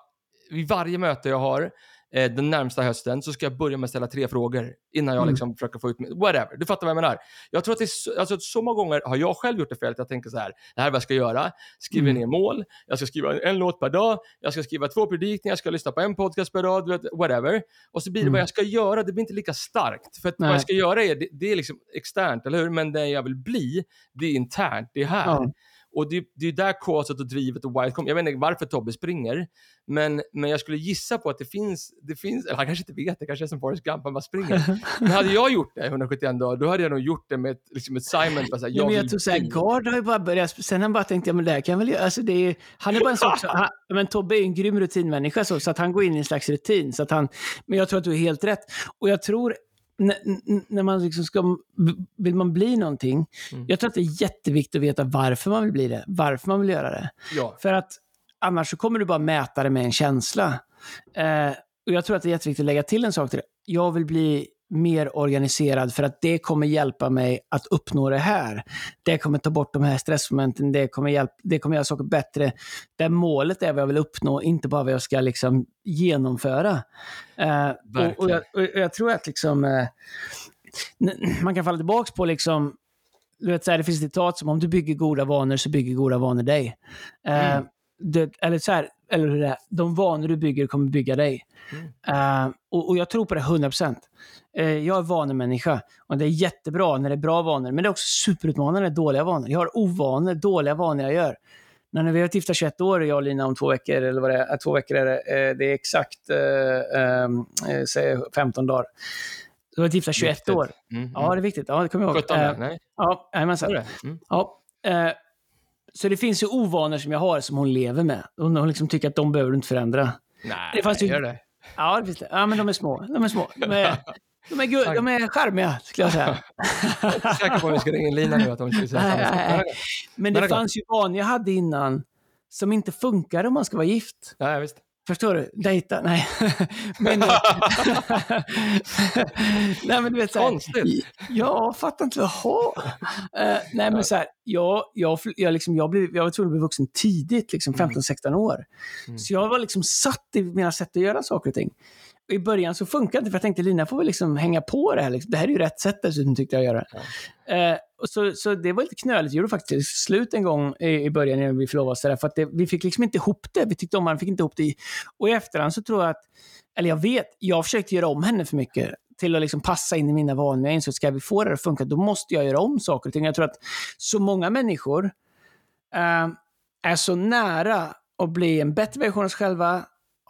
Speaker 2: vid varje möte jag har eh, den närmsta hösten så ska jag börja med att ställa tre frågor innan jag
Speaker 1: Mm.
Speaker 2: liksom försöker få ut min- Whatever, du fattar vad jag menar. Jag tror att det är så, alltså, så många gånger har jag själv gjort det felet. Jag tänker så här, det här är vad jag ska göra. Skriver
Speaker 1: Mm.
Speaker 2: ner mål, jag ska skriva en, en låt per dag, jag ska skriva två predikningar, jag ska lyssna på en podcast per dag, du vet, whatever. Och så blir det
Speaker 1: Mm.
Speaker 2: vad jag ska göra, det blir inte lika starkt. För att vad jag ska göra är, det, det är liksom externt, eller hur? Men det jag vill bli, det är internt, det är här.
Speaker 1: Ja.
Speaker 2: Och det, det är där caset och drivet och white kommer. Jag vet inte varför Tobbe springer, men, men jag skulle gissa på att det finns, det finns, eller han kanske inte vet det, kanske är som Forrest Gump, han bara springer. Men hade jag gjort det 171 dagar, då hade jag nog gjort det med ett, liksom ett Simon. Bara så här,
Speaker 1: Ja, men jag tror såhär. Gard har ju bara börjat, sen han bara tänkte, ja men det här kan jag väl göra. Alltså det är, han är bara en så, han, men Tobbe är en grym rutinmänniska så, så att han går in i en slags rutin. Så att han, men jag tror att du är helt rätt. Och jag tror, när man liksom ska, vill man bli någonting,
Speaker 2: Mm.
Speaker 1: jag tror att det är jätteviktigt att veta varför man vill bli det, varför man vill göra det.
Speaker 2: Ja,
Speaker 1: För att annars så kommer du bara mäta det med en känsla. Eh, och jag tror att det är jätteviktigt att lägga till en sak till det. Jag vill bli mer organiserad för att det kommer hjälpa mig att uppnå det här. Det kommer ta bort de här stressmomenten, det kommer, hjälp, det kommer göra saker bättre. Där målet är vad jag vill uppnå, inte bara vad jag ska liksom genomföra. Eh, och, och, jag, och jag tror att liksom, eh, man kan falla tillbaka på liksom, du vet, så här, det finns ett citat som om du bygger goda vanor så bygger goda vanor dig. Eh,
Speaker 2: Mm.
Speaker 1: det, eller så här, eller hur det är, de vanor du bygger kommer bygga dig.
Speaker 2: Mm.
Speaker 1: Eh, och, och jag tror på det 100%. Uh, jag är vanemänniska och det är jättebra när det är bra vanor, men det är också superutmanande när det är dåliga vanor. Jag har ovanor, dåliga vanor jag gör. När vi har varit gifta 21 år, jag och Lina, om två veckor, eller vad det är, eh, två veckor är det, eh, det är exakt eh, eh, säg 15 dagar. Du har varit gifta 21
Speaker 2: Viktigt.
Speaker 1: år.
Speaker 2: Mm,
Speaker 1: Ja, det är viktigt. Ja, det kommer jag ihåg.
Speaker 2: 17,
Speaker 1: Eh,
Speaker 2: nej.
Speaker 1: Ja, jajamensan.
Speaker 2: Mm.
Speaker 1: Ja, eh, så det finns ju ovanor som jag har som hon lever med. Hon, hon liksom tycker att de behöver du inte förändra.
Speaker 2: Nej,
Speaker 1: Det fanns ju-
Speaker 2: gör det?
Speaker 1: Ja, det finns det. Ja, men de är små. De är små. De är, de är, gu- de är charmiga, skulle jag säga.
Speaker 2: Jag är inte säker på om vi ska ringa in Lina nu att hon skulle säga samma sak.
Speaker 1: Men det fanns ju vanor jag hade innan som inte funkar om man ska vara gift.
Speaker 2: Nej, visst.
Speaker 1: Förstår du? Dejta? Nej. men, nej, men du vet så här,
Speaker 2: Konstigt.
Speaker 1: Jag fattar inte. Jaha. Uh, nej, men så här, jag, jag, jag, liksom, jag, blev, jag var tvungen att bli vuxen tidigt, liksom 15-16 år.
Speaker 2: Mm.
Speaker 1: Så jag var liksom satt i mina sätt att göra saker och ting. Och I början så funkade det inte, för jag tänkte Lina får väl liksom hänga på det här. Liksom. Det här är ju rätt sätt dessutom, tyckte jag att göra. Eh, och så, så det var lite knöligt. Jag gjorde faktiskt slut en gång i, i början när vi förlovade oss. För att det, vi fick liksom inte ihop det. Vi tyckte om varandra, fick inte ihop det. i- Och i efterhand så tror jag att, eller jag vet, jag försökte göra om henne för mycket till att liksom passa in i mina vanor. Jag insåg ska vi få det att funka, då måste jag göra om saker och ting. Jag tror att så många människor eh, är så nära att bli en bättre version av sig själva,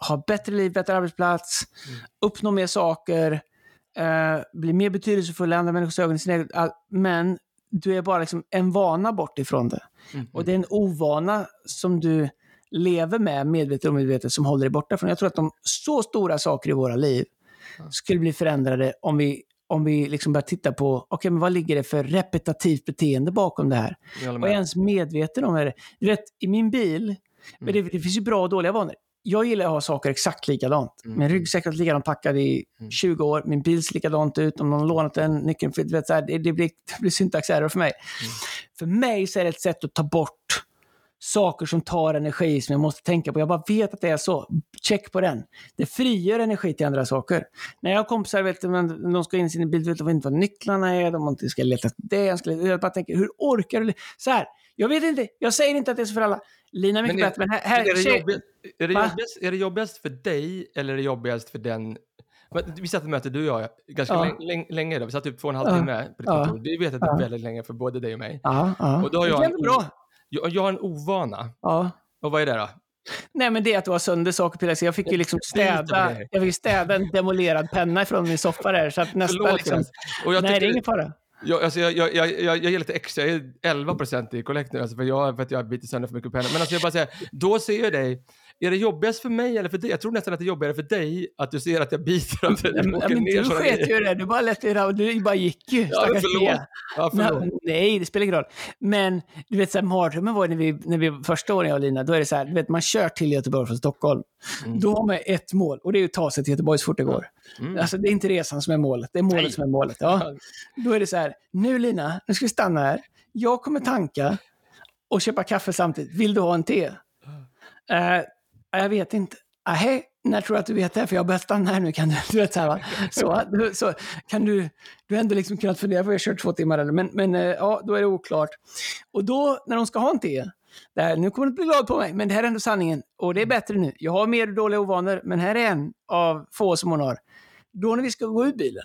Speaker 1: ha bättre liv, bättre arbetsplats, uppnå mer saker, eh, bli mer betydelsefull i andra människors ögon. Men du är bara liksom en vana bort ifrån det.
Speaker 2: Mm.
Speaker 1: Och det är en ovana som du lever med, medvetet och omedvetet, som håller dig borta från. Jag tror att de så stora saker i våra liv skulle bli förändrade om vi, om vi liksom börjar titta på, okej, men vad ligger det för repetitivt beteende bakom det här? Och är ens medveten om det? Du vet, i min bil, men det, det finns ju bra och dåliga vanor. Jag gillar att ha saker exakt likadant.
Speaker 2: Mm.
Speaker 1: Min ryggsäck är likadant packad i
Speaker 2: Mm.
Speaker 1: 20 år. Min bil ser likadant ut. Om någon har lånat den nyckeln. För, vet, så här, det, det blir, det blir syntax error för mig.
Speaker 2: Mm.
Speaker 1: För mig så är det ett sätt att ta bort saker som tar energi som jag måste tänka på. Jag bara vet att det är så. Check på den. Det frigör energi till andra saker. När jag har kompisar, vet du, men de ska in i sin bil, vet de inte vad nycklarna är, de inte ska leta det. Jag, ska, jag bara tänker, hur orkar du? Så här, jag vet inte, jag säger inte att det är så för alla. Lina är mycket
Speaker 2: Men är-
Speaker 1: bättre, men här... här
Speaker 2: är, det jobbigast, är, det jobbigast, är det jobbigast för dig eller är det jobbigast för den... Vi satt i möte, du och jag, ganska
Speaker 1: Ja.
Speaker 2: läng- läng- länge. Då. Vi satt typ två och en halv timme på ditt kontor. Vi vet att det är väldigt länge för både dig och mig. Och då har jag en
Speaker 1: bra.
Speaker 2: Jag, jag har en ovana. Och vad är det då?
Speaker 1: Nej, men det är att du har sönder saker på jag fick ju liksom städa, jag fick städa en demolerad penna ifrån min soffa där. Så att nästa
Speaker 2: Förlåt,
Speaker 1: liksom...
Speaker 2: Och jag
Speaker 1: Nej, det är ingen fara.
Speaker 2: Jag, alltså jag, jag, jag, jag, jag ger lite extra, jag är 11% i kollekt nu, alltså för, jag, för att jag biter sönder för mycket penna. Men alltså jag bara säger, då ser jag dig, är det jobbigast för mig eller för dig? Jag tror nästan att det är jobbigare för dig att du ser att jag biter.
Speaker 1: Ja, men,
Speaker 2: åker
Speaker 1: men
Speaker 2: ner
Speaker 1: du sket ju det. Du bara lät det du bara gick ju.
Speaker 2: Ja, förlåt. Ja, förlåt.
Speaker 1: Nej, det spelar ingen roll. Men du vet, så här, mardrömmen var när vi, när vi första åren jag och Lina, då är det så här, du vet, man kör till Göteborg från Stockholm.
Speaker 2: Mm.
Speaker 1: Då har man ett mål och det är att ta sig till Göteborg så fort det går.
Speaker 2: Mm.
Speaker 1: Alltså det är inte resan som är målet, det är målet
Speaker 2: Nej.
Speaker 1: som är målet. Ja. Då är det så här, nu Lina, nu ska vi stanna här. Jag kommer tanka och köpa kaffe samtidigt. Vill du ha en te? Eh, jag vet inte. Ahä, när tror du att du vet det? För jag börjar stanna här nu. Kan du, du vet så här, va? Så, så kan du, du har ändå liksom kunnat fundera på, jag kört två timmar eller, men, men eh, ja, då är det oklart. Och då, när de ska ha en te, där, nu kommer du bli glad på mig, men det här är ändå sanningen. Och det är bättre nu. Jag har mer dåliga ovanor, men här är en av få som hon har. Då när vi ska gå ur bilen,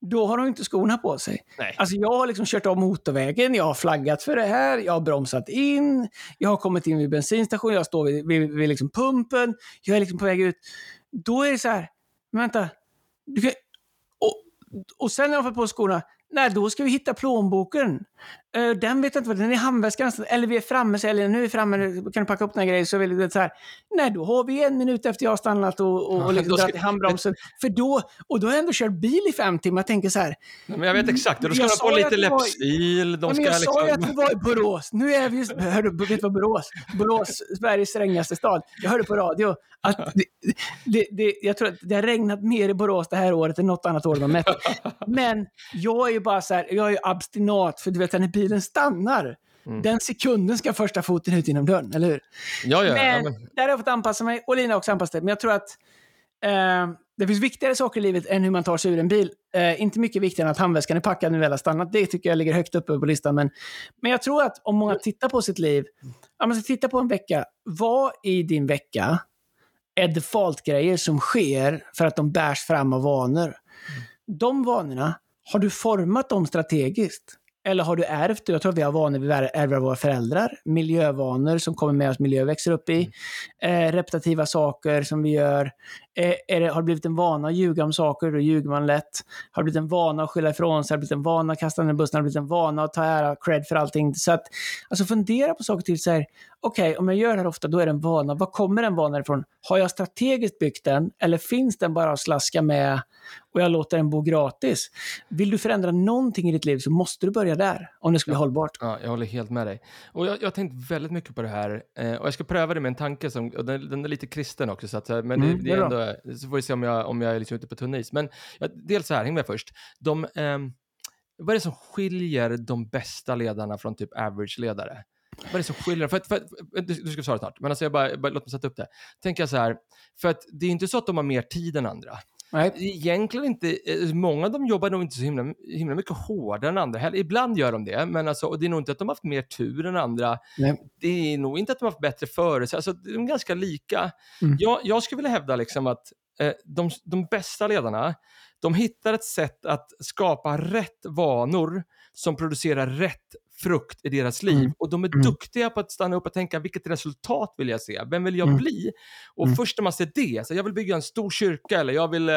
Speaker 1: då har hon inte skorna på sig.
Speaker 2: Nej.
Speaker 1: Alltså jag har liksom kört av motorvägen, jag har flaggat för det här, jag har bromsat in, jag har kommit in vid bensinstationen, jag står vid, vid, vid liksom pumpen, jag är liksom på väg ut. Då är det så här, men vänta, kan, och, och sen när jag fått på skorna, nej då ska vi hitta plånboken. Eh, den vet jag inte vad den är i handväskan. Eller vi är framme, så- eller nu är vi framme, nu kan du packa upp den här grejen. Så vill du så här, nej då har vi en minut efter jag har stannat och, och, och liksom
Speaker 2: ska-
Speaker 1: dragit i handbromsen. För då, och då har jag ändå kört bil i fem timmar. Jag tänker så här,
Speaker 2: Nej, Men jag vet exakt, då ska de
Speaker 1: ju
Speaker 2: lite
Speaker 1: att det
Speaker 2: läppstil, de ska
Speaker 1: jag sa ju att
Speaker 2: liksom...
Speaker 1: vi var i Borås. Nu är vi just... Hör du, vet du vad Borås? Borås, Sveriges strängaste stad. Jag hörde på radio att det, det, det, jag tror att det har regnat mer i Borås det här året än något annat år de har mätt. Men jag är ju bara så här, jag är ju abstinat, för du vet när bilen stannar,
Speaker 2: Mm.
Speaker 1: den sekunden ska första foten ut genom dörren, eller hur?
Speaker 2: Ja, ja, ja,
Speaker 1: men, där har jag fått anpassa mig och Lina har också anpassat sig. Men jag tror att eh, det finns viktigare saker i livet än hur man tar sig ur en bil. Eh, inte mycket viktigare än att handväskan är packad när vi väl har stannat. Det tycker jag ligger högt uppe på listan. Men, men jag tror att om många tittar på sitt liv, om man ska titta på en vecka, vad i din vecka är default-grejer som sker för att de bärs fram av vanor? De vanorna, har du format dem strategiskt? Eller har du ärvt? Jag tror att vi har vanor vi ärver av våra föräldrar. Miljövanor som kommer med oss, miljö växer upp i. Eh, repetitiva saker som vi gör. Är, är det, har det blivit en vana att ljuga om saker, då ljuger man lätt. Har det blivit en vana att skylla ifrån sig, har det blivit en vana att kasta ner bussen, har det blivit en vana att ta ära, cred för allting. Så att, alltså fundera på saker till så här, okej, okay, om jag gör det här ofta, då är det en vana. Var kommer den vanan ifrån? Har jag strategiskt byggt den, eller finns den bara att slaska med och jag låter den bo gratis? Vill du förändra någonting i ditt liv så måste du börja där, om det ska bli
Speaker 2: Ja.
Speaker 1: hållbart.
Speaker 2: Ja, jag håller helt med dig. Och jag, jag har tänkt väldigt mycket på det här. Eh, och jag ska pröva det med en tanke som, den, den är lite kristen också, så att, eh, men
Speaker 1: Mm,
Speaker 2: det,
Speaker 1: är
Speaker 2: ändå, så får vi se om jag, om jag är liksom ute på tunn is. Men ja, dels så här, häng med först. De, eh, vad är det som skiljer de bästa ledarna från typ average-ledare? Vad är det som skiljer? För att, för att, du, du ska svara snart, men alltså jag bara, bara, låt mig sätta upp det. Tänker jag så här, för att det är inte så att de har mer tid än andra.
Speaker 1: Nej.
Speaker 2: Egentligen inte, eh, många av dem jobbar nog inte så himla, himla mycket hårdare än andra. Heller, Ibland gör de det, men alltså, och det är nog inte att de har haft mer tur än andra.
Speaker 1: Nej.
Speaker 2: Det är nog inte att de har haft bättre förutsättningar. Alltså, de är ganska lika.
Speaker 1: Mm.
Speaker 2: Jag, jag skulle vilja hävda liksom att eh, de, de bästa ledarna, de hittar ett sätt att skapa rätt vanor som producerar rätt frukt i deras liv.
Speaker 1: Mm.
Speaker 2: Och de är
Speaker 1: Mm.
Speaker 2: duktiga på att stanna upp och tänka, vilket resultat vill jag se? Vem vill jag
Speaker 1: Mm.
Speaker 2: bli? Och
Speaker 1: Mm.
Speaker 2: först när man ser det, så jag vill bygga en stor kyrka eller jag vill, eh,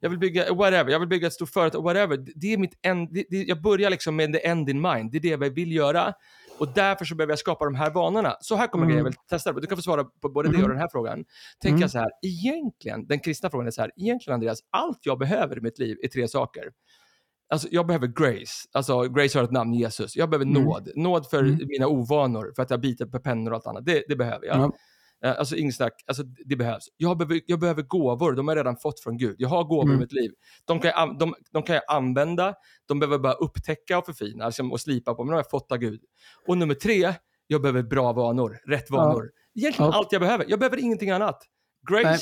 Speaker 2: jag vill bygga whatever, jag vill bygga ett stort företag, whatever. Det är mitt end, det, det, jag börjar liksom med the end in mind, det är det jag vill göra. Och därför så behöver jag skapa de här vanorna. Så här kommer
Speaker 1: Mm.
Speaker 2: grejen, jag vill testa det. Du kan få svara på både det
Speaker 1: Mm.
Speaker 2: och den här frågan. Tänker
Speaker 1: Mm.
Speaker 2: jag så här, egentligen, den kristna frågan är så här, egentligen Andreas, allt jag behöver i mitt liv är tre saker. Alltså, jag behöver grace. Alltså, grace har ett namn, Jesus. Jag behöver
Speaker 1: Mm.
Speaker 2: nåd. Nåd för
Speaker 1: Mm.
Speaker 2: mina ovanor, för att jag biter på pennor och allt annat. Det, det behöver jag.
Speaker 1: Ja.
Speaker 2: Eh, Alltså inget snack, alltså, det behövs. Jag behöver, jag behöver gåvor, de har jag redan fått från Gud. Jag har gåvor
Speaker 1: Mm.
Speaker 2: i mitt liv. De kan, jag, de, de kan jag använda, de behöver bara upptäcka och förfina alltså, och slipa på, men de har jag fått av Gud. Och nummer tre, jag behöver bra vanor, rätt
Speaker 1: Ja.
Speaker 2: vanor. Egentligen
Speaker 1: Ja.
Speaker 2: allt jag behöver. Jag behöver ingenting annat. Grace,
Speaker 1: Nej.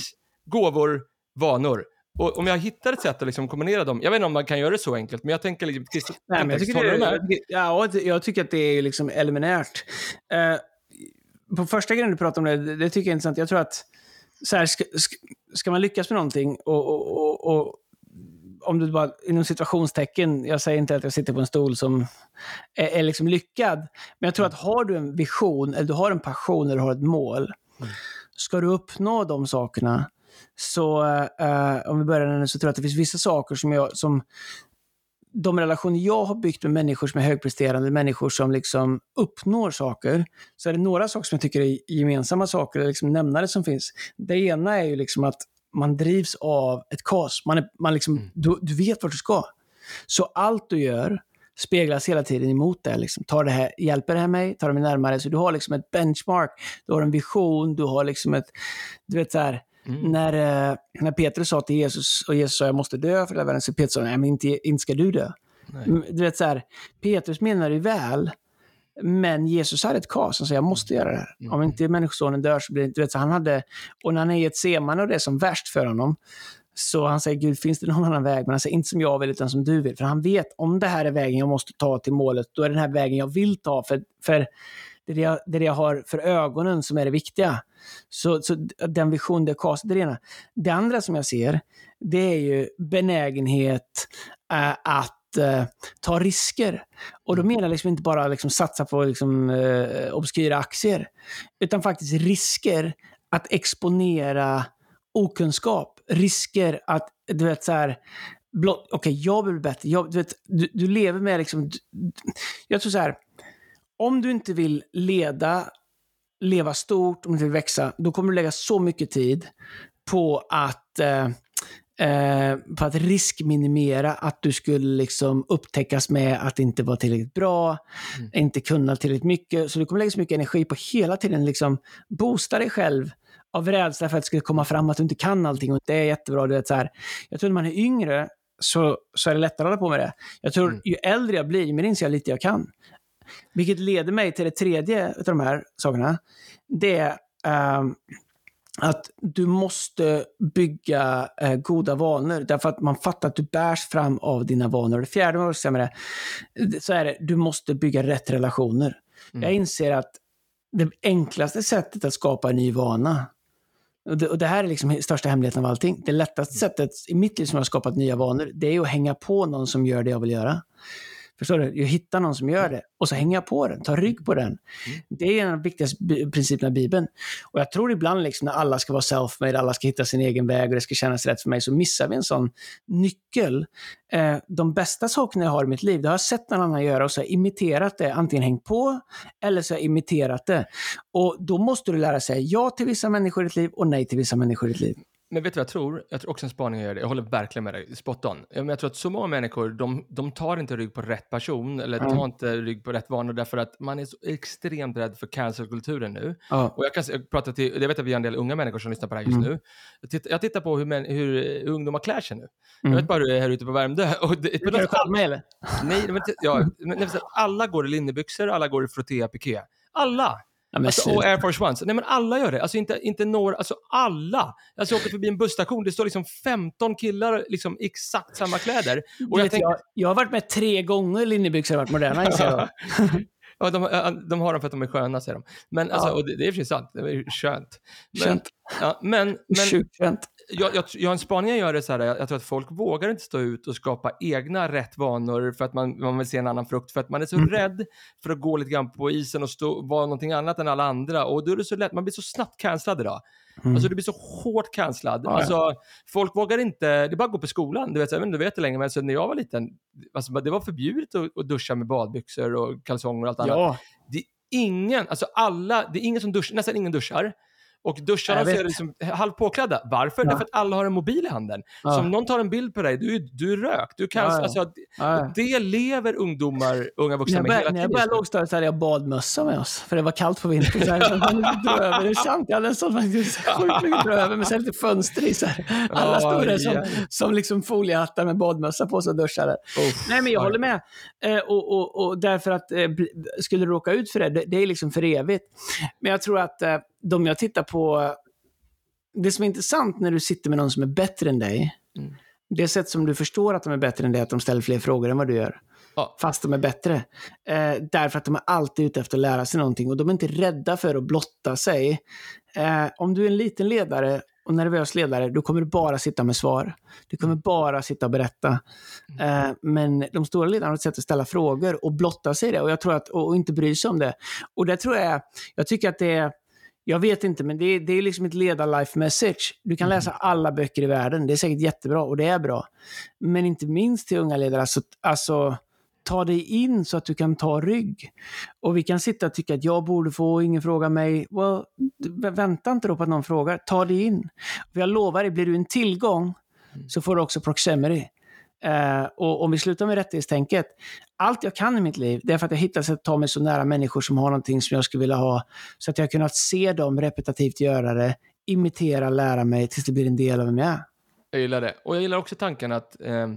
Speaker 2: gåvor, vanor. Och om jag hittar ett sätt att liksom kombinera dem, jag vet inte om man kan göra det så enkelt, men jag tänker liksom... Kristus,
Speaker 1: Nej, men jag, tycker det, jag, tycker, ja, jag tycker att det är liksom eliminärt. Eh, på första grejen du pratar om det, det, tycker jag är intressant. Jag tror att så här, ska, ska, ska man lyckas med någonting och, och, och, och om du bara, inom situationstecken, jag säger inte att jag sitter på en stol som är, är liksom lyckad, men jag tror att har du en vision, eller du har en passion, eller du har ett mål,
Speaker 2: Mm.
Speaker 1: ska du uppnå de sakerna, så eh, om vi börjar nu så tror jag att det finns vissa saker som jag, som de relationer jag har byggt med människor som är högpresterande, människor som liksom uppnår saker, så är det några saker som jag tycker är gemensamma saker, eller liksom nämnare som finns. Det ena är ju liksom att man drivs av ett kas. Man är, man liksom,
Speaker 2: Mm.
Speaker 1: du, du vet vart du ska. Så allt du gör speglas hela tiden emot det. Liksom. Tar det här, hjälper det här mig? Tar det mig närmare? Så du har liksom ett benchmark, du har en vision, du har liksom ett... Du vet så här,
Speaker 2: Mm.
Speaker 1: när, eh, när Petrus sa till Jesus, och Jesus sa jag måste dö för här världen, så Petrus sa nej men inte, inte ska du dö.
Speaker 2: Nej.
Speaker 1: Mm, Du vet så här, Petrus menar ju väl, men Jesus hade ett kas. Han sa jag måste göra det här.
Speaker 2: Mm.
Speaker 1: Om inte Människosonen dör så blir det inte... Du vet, så han hade, och när han är i ett seman och det är som värst för honom, så han säger Gud, finns det någon annan väg? Men han säger inte som jag vill, utan som du vill. För han vet, om det här är vägen jag måste ta till målet, då är det den här vägen jag vill ta. För, för det, är det, jag, det är det jag har för ögonen som är det viktiga. Så, så den vision, det kaset, det är det ena. Det andra som jag ser, det är ju benägenhet eh, att eh, ta risker. Och då menar jag liksom inte bara liksom satsa på liksom, eh, obskyra aktier, utan faktiskt risker att exponera okunskap. Risker att, du vet så här, blott- okej, jag vill bli bättre. Jag, du, vet, du, du lever med liksom, du, jag tror så här, om du inte vill leda, leva stort, om du inte vill växa, då kommer du lägga så mycket tid på att eh, eh, på att riskminimera att du skulle liksom upptäckas med att inte vara tillräckligt bra,
Speaker 2: Mm.
Speaker 1: inte kunna tillräckligt mycket. Så du kommer lägga så mycket energi på hela tiden liksom boosta dig själv av rädsla för att det ska komma fram att du inte kan allting. Och det är jättebra. Du vet, så här. Jag tror när man är yngre så, så är det lättare att hålla på med det. Jag tror
Speaker 2: Mm.
Speaker 1: ju äldre jag blir, ju mer inser jag lite jag kan. Vilket leder mig till det tredje av de här sakerna. Det är ehm, att du måste bygga eh, goda vanor därför att man fattar att du bärs fram av dina vanor. Det fjärde man säga med det, så är det, du måste bygga rätt relationer.
Speaker 2: Mm.
Speaker 1: Jag inser att det enklaste sättet att skapa en ny vana, och det, och det här är liksom största hemligheten av allting, det lättaste sättet i mitt liv som jag har skapat nya vanor, det är att hänga på någon som gör det jag vill göra. Förstår du? Jag hittar någon som gör det och så hänger jag på den, tar rygg på den. Det är en av de viktigaste principerna i Bibeln. Och jag tror ibland liksom när alla ska vara self-made, alla ska hitta sin egen väg och det ska kännas rätt för mig, så missar vi en sån nyckel. Eh, de bästa sakerna jag har i mitt liv, det har jag sett någon annan göra och så har jag imiterat det, antingen hängt på eller så har jag imiterat det. Och då måste du lära säga ja till vissa människor i ditt liv och nej till vissa människor i ditt liv.
Speaker 2: Men vet du vad jag tror? Jag tror också en spaning jag gör det. Jag håller verkligen med dig. Spot on. Men jag tror att så många människor, de, de tar inte rygg på rätt person eller
Speaker 1: Mm.
Speaker 2: tar inte rygg på rätt vanor därför att man är så extremt rädd för cancelkulturen nu.
Speaker 1: Ja.
Speaker 2: Och jag kan jag pratar till, jag vet att vi har en del unga människor som lyssnar på det här just
Speaker 1: Mm.
Speaker 2: nu. Jag tittar, jag tittar på hur, män, hur eh, ungdomar klär sig nu.
Speaker 1: Mm.
Speaker 2: Jag vet bara hur det är här ute på Värmdö. Och det,
Speaker 1: du själv med eller?
Speaker 2: nej, men, ja, men, alla går i linnebyxor, alla går i frotté piké. Alla!
Speaker 1: Ja, men
Speaker 2: Alltså, och Air Force Ones. Nej men alla gör det. Alltså inte, inte några, alltså alla. Alltså jag åker förbi en busstation, det står liksom 15 killar liksom exakt samma kläder. Och jag tänker,
Speaker 1: jag, jag har varit med tre gånger linnebyxor har varit moderna inser jag.
Speaker 2: ja, de, ja, de har dem för att de är sköna säger de. Men alltså,
Speaker 1: Ja.
Speaker 2: och det, det är sig sant, det är skönt. Men,
Speaker 1: Skönt.
Speaker 2: ja, men, men
Speaker 1: Sjukt skönt.
Speaker 2: Jag, jag, jag, en spaning jag gör är så här, jag, jag tror att folk vågar inte stå ut och skapa egna rätt vanor för att man, man vill se en annan frukt. För att man är så
Speaker 1: Mm.
Speaker 2: rädd för att gå lite grann på isen och stå, vara någonting annat än alla andra. Och då är det så lätt, man blir så snabbt cancellad idag.
Speaker 1: Mm.
Speaker 2: Alltså du blir så hårt cancellad.
Speaker 1: Ja, ja.
Speaker 2: Alltså, folk vågar inte, det är bara att gå på skolan. Du vet, jag vet inte, du vet det länge, men alltså, när jag var liten, alltså, det var förbjudet att, att duscha med badbyxor och kalsonger och allt annat.
Speaker 1: ja,
Speaker 2: Det är ingen, alltså alla, det är ingen som duschar, nästan ingen duschar. Och duscharna
Speaker 1: Jag
Speaker 2: så
Speaker 1: vet.
Speaker 2: är liksom halvt påklädda. Varför?
Speaker 1: Ja.
Speaker 2: Därför att alla har en mobil i handen.
Speaker 1: Ja.
Speaker 2: Så om någon tar en bild på dig, du, är- du är rökt. Du kan,
Speaker 1: Ja, ja.
Speaker 2: Alltså,
Speaker 1: ja, ja.
Speaker 2: det lever ungdomar, unga vuxna med hela
Speaker 1: när jag
Speaker 2: tiden.
Speaker 1: började lågstadiet hade jag badmössa med oss, för det var kallt på vintern. Så här, lite dröver, det är sant. Jag hade en sån sjukt mycket dröver, men här lite fönster i. Så här. Alla stod där som, som liksom foliehattar med badmössa på sig och duschade.
Speaker 2: Uff,
Speaker 1: Nej, men jag håller med. Eh, och, och, och därför att eh, skulle du råka ut för det, det, det är liksom för evigt. Men jag tror att eh, de jag tittar på, det som är intressant när du sitter med någon som är bättre än dig,
Speaker 2: Mm.
Speaker 1: det sätt som du förstår att de är bättre än dig, är att de ställer fler frågor än vad du gör.
Speaker 2: Ja.
Speaker 1: Fast de är bättre. Eh, därför att de är alltid ute efter att lära sig någonting och de är inte rädda för att blotta sig. Eh, om du är en liten ledare och nervös ledare, då kommer du bara sitta med svar. Du kommer bara sitta och berätta. Eh, men de stora ledarna har ett sätt att ställa frågor och blotta sig det och, jag tror att, och, och inte bry sig om det. Och det tror jag, jag tycker att det är, jag vet inte, men det är, det är liksom ett ledar-life message. Du kan läsa alla böcker i världen, det är säkert jättebra och det är bra. Men inte minst till unga ledare, alltså, alltså ta dig in så att du kan ta rygg. Och vi kan sitta och tycka att jag borde få, ingen frågar mig. Well, vänta inte då på att någon frågar, ta dig in. För jag lovar dig, blir du en tillgång så får du också proximity. Eh, och om vi slutar med rättighetstänket. Allt jag kan i mitt liv, det är för att jag hittat sätt att ta mig så nära människor som har någonting som jag skulle vilja ha. Så att jag har kunnat se dem repetitivt göra det, imitera, lära mig tills det blir en del av vem jag är.
Speaker 2: Jag gillar det. Och jag gillar också tanken att, eh,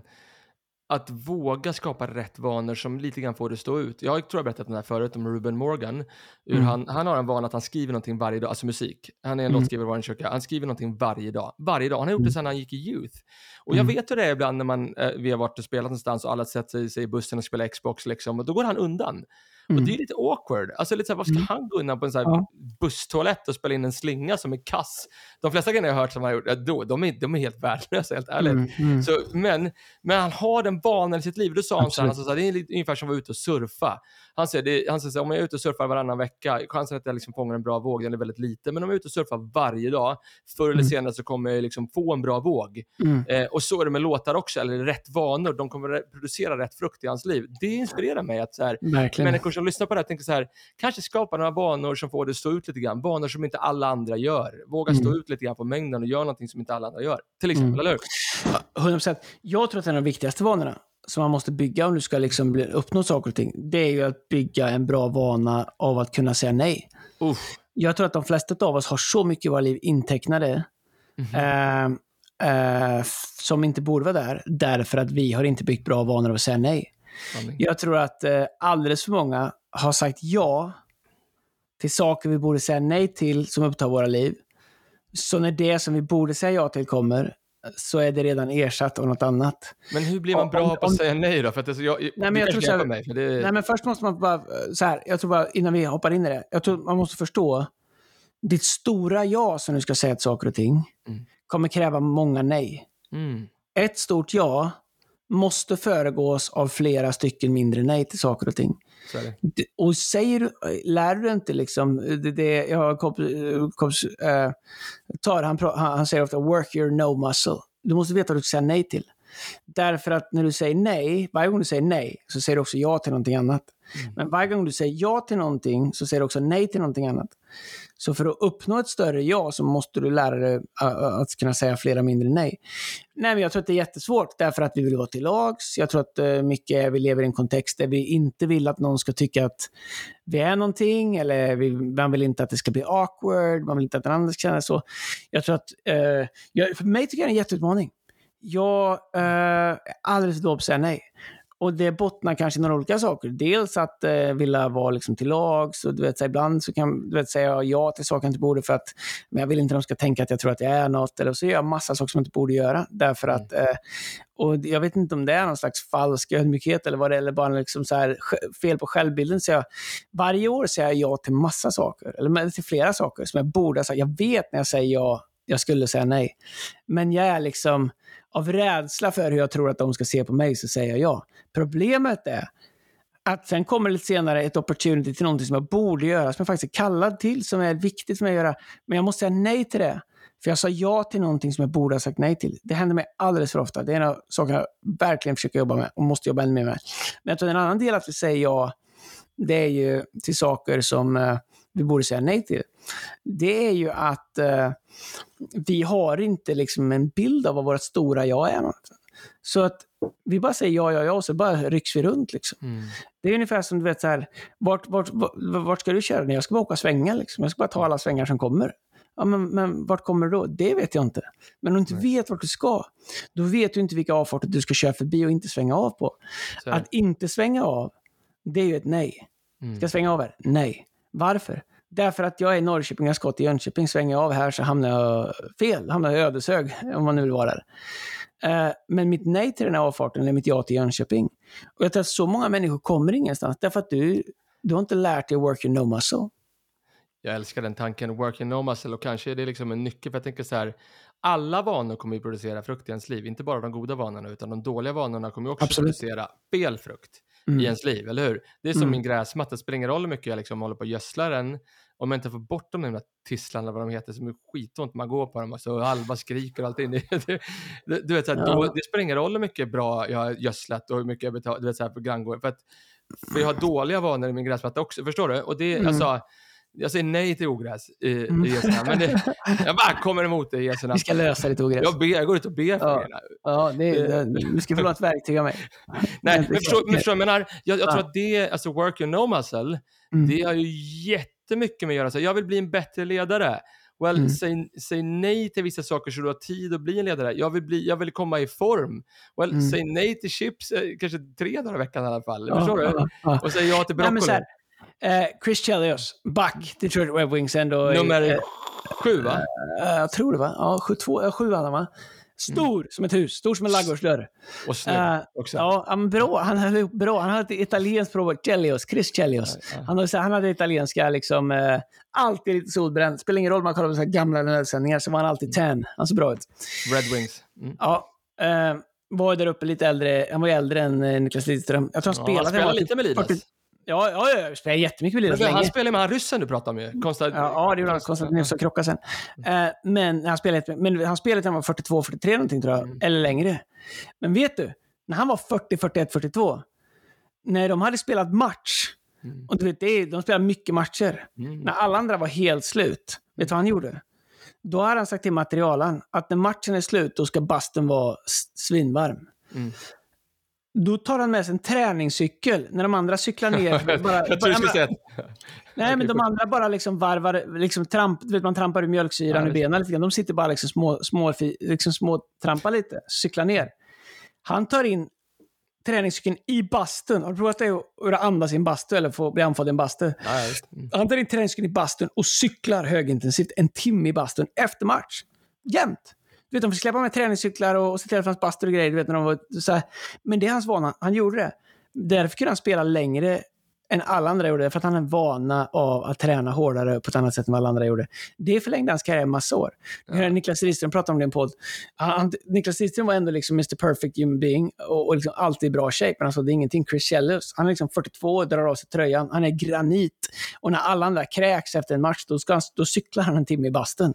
Speaker 2: att våga skapa rätt vanor som lite grann får det stå ut. Jag tror jag berättat den här förut om Ruben Morgan.
Speaker 1: Mm.
Speaker 2: han, han har en vana att han skriver någonting varje dag, alltså musik. Han är en
Speaker 1: Mm.
Speaker 2: låtskrivare i vår kyrka. Han skriver någonting varje dag. Varje dag. Han har gjort det
Speaker 1: Mm.
Speaker 2: sedan han gick i youth. Och jag
Speaker 1: Mm.
Speaker 2: vet hur det är ibland när man, eh, vi har varit och spelat någonstans och alla sätter sig i bussen och spelar Xbox liksom. Och då går han undan. Och
Speaker 1: Mm.
Speaker 2: det är lite awkward. Alltså lite så här, vad ska
Speaker 1: Mm.
Speaker 2: han gå undan på en sån här
Speaker 1: Ja.
Speaker 2: busstoalett och spela in en slinga som är kass? De flesta grejerna jag har hört som han har gjort, då, de, är, de är helt värdelösa, helt ärligt.
Speaker 1: Mm, mm.
Speaker 2: Så, men, men han har den vanan i sitt liv. Då sa han så här, han sa så här, det är lite, ungefär som att vara ute och surfa. Han säger, det, han säger så här, om jag är ute och surfar varannan vecka, chansen att jag liksom fångar en bra våg den är väldigt liten. Men om jag är ute och surfar varje dag, förr eller
Speaker 1: Mm.
Speaker 2: senare så kommer jag liksom få en bra våg.
Speaker 1: Mm.
Speaker 2: Eh, och så är det med låtar också, eller rätt vanor. De kommer producera rätt frukt i hans liv. Det inspirerar mig att så här, människor som lyssnar på det här tänker så här, kanske skapa några vanor som får det att stå ut lite grann. Vanor som inte alla andra gör. Våga stå
Speaker 1: Mm.
Speaker 2: ut lite grann på mängden och göra någonting som inte alla andra gör. Till exempel,
Speaker 1: Mm.
Speaker 2: eller hur?
Speaker 1: 100%. Jag tror att en av de viktigaste vanorna som man måste bygga om du ska liksom uppnå saker och ting, det är ju att bygga en bra vana av att kunna säga nej.
Speaker 2: Uff.
Speaker 1: Jag tror att de flesta av oss har så mycket i våra liv intecknade
Speaker 2: Mhm.
Speaker 1: eh, eh, f- som inte borde vara där, därför att vi har inte byggt bra vanor av att säga nej.
Speaker 2: Sanning.
Speaker 1: Jag tror att eh, alldeles för många har sagt ja till saker vi borde säga nej till som upptar våra liv. Så när det som vi borde säga ja till kommer, så är det redan ersatt av något annat.
Speaker 2: Men hur blir man
Speaker 1: Om-
Speaker 2: bra på att
Speaker 1: om-
Speaker 2: säga nej då? För att det, är så- jag, nej,
Speaker 1: men jag tror så här-
Speaker 2: mig. För det,
Speaker 1: Nej, men först måste man bara, så här, jag tror bara innan vi hoppar in i det, jag tror man måste förstå, ditt stora ja som du ska säga till saker och ting,
Speaker 2: Mm.
Speaker 1: kommer kräva många nej.
Speaker 2: mm,
Speaker 1: Ett stort ja måste föregås av flera stycken mindre nej till saker och ting. Och säger du, lär du inte liksom, det, det, jag har kompis, kompis eh, tar, han, pra- han, han säger ofta work your no muscle. Du måste veta vad du ska säga nej till. Därför att när du säger nej, varje gång du säger nej, så säger du också ja till någonting annat.
Speaker 2: Mm.
Speaker 1: Men varje gång du säger ja till någonting, så säger du också nej till någonting annat. Så för att uppnå ett större ja, så måste du lära dig att kunna säga flera mindre nej. Nej, men jag tror att det är jättesvårt, därför att vi vill vara till lags. Jag tror att eh, mycket är, vi lever i en kontext där vi inte vill att någon ska tycka att vi är någonting, eller vi, man vill inte att det ska bli awkward, man vill inte att den andra ska känna så. Jag tror att, eh, jag, för mig tycker jag det är en jätteutmaning. Jag eh, är alldeles för dålig på att säga nej. Och det bottnar kanske i några olika saker. Dels att eh, vilja vara liksom till lags och du vet, så ibland så kan du vet, säga ja till saker jag inte borde för att men jag vill inte att de ska tänka att jag tror att jag är något. Eller så gör jag massa saker som jag inte borde göra. Därför att, eh, och jag vet inte om det är någon slags falsk ödmjukhet eller vad det är, eller bara liksom så här, fel på självbilden. Så jag, varje år säger jag ja till massa saker, eller till flera saker som jag borde ha sagt. Jag vet när jag säger ja, jag skulle säga nej. Men jag är liksom, av rädsla för hur jag tror att de ska se på mig, så säger jag ja. Problemet är att sen kommer lite senare ett opportunity till någonting som jag borde göra, som jag faktiskt är kallad till, som är viktigt för mig att göra. Men jag måste säga nej till det. För jag sa ja till någonting som jag borde ha sagt nej till. Det händer mig alldeles för ofta. Det är en av sakerna jag verkligen försöker jobba med och måste jobba ännu mer med. Men jag tror en annan del att vi säger ja, det är ju till saker som eh, vi borde säga nej till. Det är ju att eh, vi har inte liksom en bild av vad vårt stora jag är. Så att vi bara säger ja, ja, ja och så bara rycks vi runt. Liksom.
Speaker 2: Mm.
Speaker 1: Det är ungefär som du vet så här, vart, vart, vart, vart ska du köra? Nej, jag ska bara åka svängar liksom. Jag ska bara ta alla svängar som kommer. Ja, men, men vart kommer du då? Det vet jag inte. Men om du inte
Speaker 2: Nej.
Speaker 1: vet vart du ska, då vet du inte vilka avfarter du ska köra förbi och inte svänga av på.
Speaker 2: Så.
Speaker 1: Att inte svänga av, det är ju ett nej.
Speaker 2: Mm.
Speaker 1: Ska jag svänga av här? Nej. Varför? Därför att jag är i Norrköping, jag ska till Jönköping, svänger jag av här så hamnar jag fel, hamnar jag i Ödeshög, om man nu vill vara där. Eh, Men mitt nej till den här avfarten är mitt ja till Jönköping. Och jag tror att så många människor kommer ingenstans, därför att du, du har inte lärt dig work your no muscle.
Speaker 2: Jag älskar den tanken, working no muscle, och kanske är det liksom en nyckel, för jag tänker så här, alla vanor kommer ju producera frukt i ens liv, inte bara de goda vanorna, utan de dåliga vanorna kommer ju också
Speaker 1: Absolut.
Speaker 2: producera fel frukt
Speaker 1: Mm.
Speaker 2: i ens liv, eller hur? Det är som
Speaker 1: Mm.
Speaker 2: min gräsmatta, det spelar ingen roll hur mycket jag liksom håller på och gödslar den, om jag inte får bort de där tisslarna, vad de heter, som är skitont, man går på dem och så halva skriker och allting. Du vet, så här,
Speaker 1: Ja.
Speaker 2: då, det spelar ingen roll hur mycket bra jag har gödslat och hur mycket jag betalar, du vet så här på granngården, för att för jag har dåliga vanor i min gräsmatta också, förstår du? Och det,
Speaker 1: Mm.
Speaker 2: alltså, jag säger nej till ogräs i,
Speaker 1: Mm.
Speaker 2: i Jesu namn, men det, jag bara kommer emot det i Jesu namn.
Speaker 1: Vi ska lösa ditt ogräs.
Speaker 2: Jag, ber, jag går ut och ber för
Speaker 1: Ja.
Speaker 2: er.
Speaker 1: Ja, det, det, du ska få låna ett verktyg av mig.
Speaker 2: Nej,
Speaker 1: Men
Speaker 2: förstår, men förstår, jag menar, jag, jag tror
Speaker 1: Ja.
Speaker 2: att det, alltså work your no muscle,
Speaker 1: Mm.
Speaker 2: det har ju jättemycket med att göra. Så jag vill bli en bättre ledare. Well,
Speaker 1: Mm.
Speaker 2: säg, säg nej till vissa saker så du har tid att bli en ledare. Jag vill, bli, jag vill komma i form. Well,
Speaker 1: Mm.
Speaker 2: säg nej till chips eh, kanske tre dagar i veckan i alla fall.
Speaker 1: Ja,
Speaker 2: Förstår du?
Speaker 1: ja, ja.
Speaker 2: Och säg ja till
Speaker 1: Nej,
Speaker 2: broccoli.
Speaker 1: här, eh, Chris Chelios, back, Detroit Red Wings ändå. i-
Speaker 2: Nummer
Speaker 1: eh,
Speaker 2: sju, va?
Speaker 1: Eh, jag tror det va? Ja, sju, två, sju hade han va? Stor som ett hus, stor som en ladugårdsdörr.
Speaker 2: Och snygg
Speaker 1: Eh,
Speaker 2: också.
Speaker 1: Ja, men bra. Han hade bra. Han hade ett italienskt provår. Chelios, Chris Chelios.
Speaker 2: Ja, ja.
Speaker 1: Han hade, han hade italienska, liksom, eh, alltid lite solbränd. Spelar ingen roll om man kollar på så gamla NHL-sändningar så var han alltid tan. Han såg bra ut.
Speaker 2: Red Wings. Mm.
Speaker 1: Ja, eh, var där uppe lite äldre. Han var äldre än Niklas Lidström. Jag tror han
Speaker 2: Ja,
Speaker 1: spelade.
Speaker 2: han spelar
Speaker 1: var
Speaker 2: lite med Lidas.
Speaker 1: 40 Ja, ja, ja, jag spelade jättemycket med
Speaker 2: Men han spelar med han ryssen du pratade om ju. Konstant...
Speaker 1: Ja, ja, det gjorde han. Konstantinos som krockade sen. Eh, men han spelade, men han spelade till han var 42, 43 någonting tror jag.
Speaker 2: Mm.
Speaker 1: Eller längre. Men vet du? När han var 40, 41, 42. När de hade spelat match.
Speaker 2: Mm.
Speaker 1: Och du vet, det de spelar mycket matcher.
Speaker 2: Mm.
Speaker 1: När alla andra var helt slut. Vet du vad han gjorde? Då hade han sagt till materialen att när matchen är slut, då ska bastun vara svinvarm.
Speaker 2: Mm.
Speaker 1: Då tar han med sig en träningscykel när de andra cyklar ner. bara,
Speaker 2: jag tror du skulle säga.
Speaker 1: Nej, men de andra bara liksom varvar, liksom tramp, vet, man trampar ur mjölksyran
Speaker 2: Ja, visst.
Speaker 1: benen lite grann. De sitter bara liksom små, små, liksom små trampar lite, cyklar ner. Han tar in träningscykeln i bastun. Har du provat det att andas i en bastu eller få bli andfådd i en bastu?
Speaker 2: Ja. Mm.
Speaker 1: Han tar in träningscykeln i bastun och cyklar högintensivt en timme i bastun efter match. Jämt. Du vet, de får släppa med träningscyklar och, och se till att det fanns bastu och grejer. Du vet, när de var, så här. Men det är hans vana. Han gjorde det. Därför kunde han spela längre än alla andra gjorde, för att han är vana av att träna hårdare på ett annat sätt än vad alla andra gjorde. Det förlängde hans karriär år. Ja. Niklas Lidström pratade om det i en podd. Han, Niklas Lidström var ändå liksom Mr Perfect Human Being och, och liksom alltid i bra shape, men alltså, det är ingenting. Chris Chelios, han är liksom 42 och drar av sig tröjan. Han är granit. Och när alla andra kräks efter en match, då, ska han, då cyklar han en timme i bastun.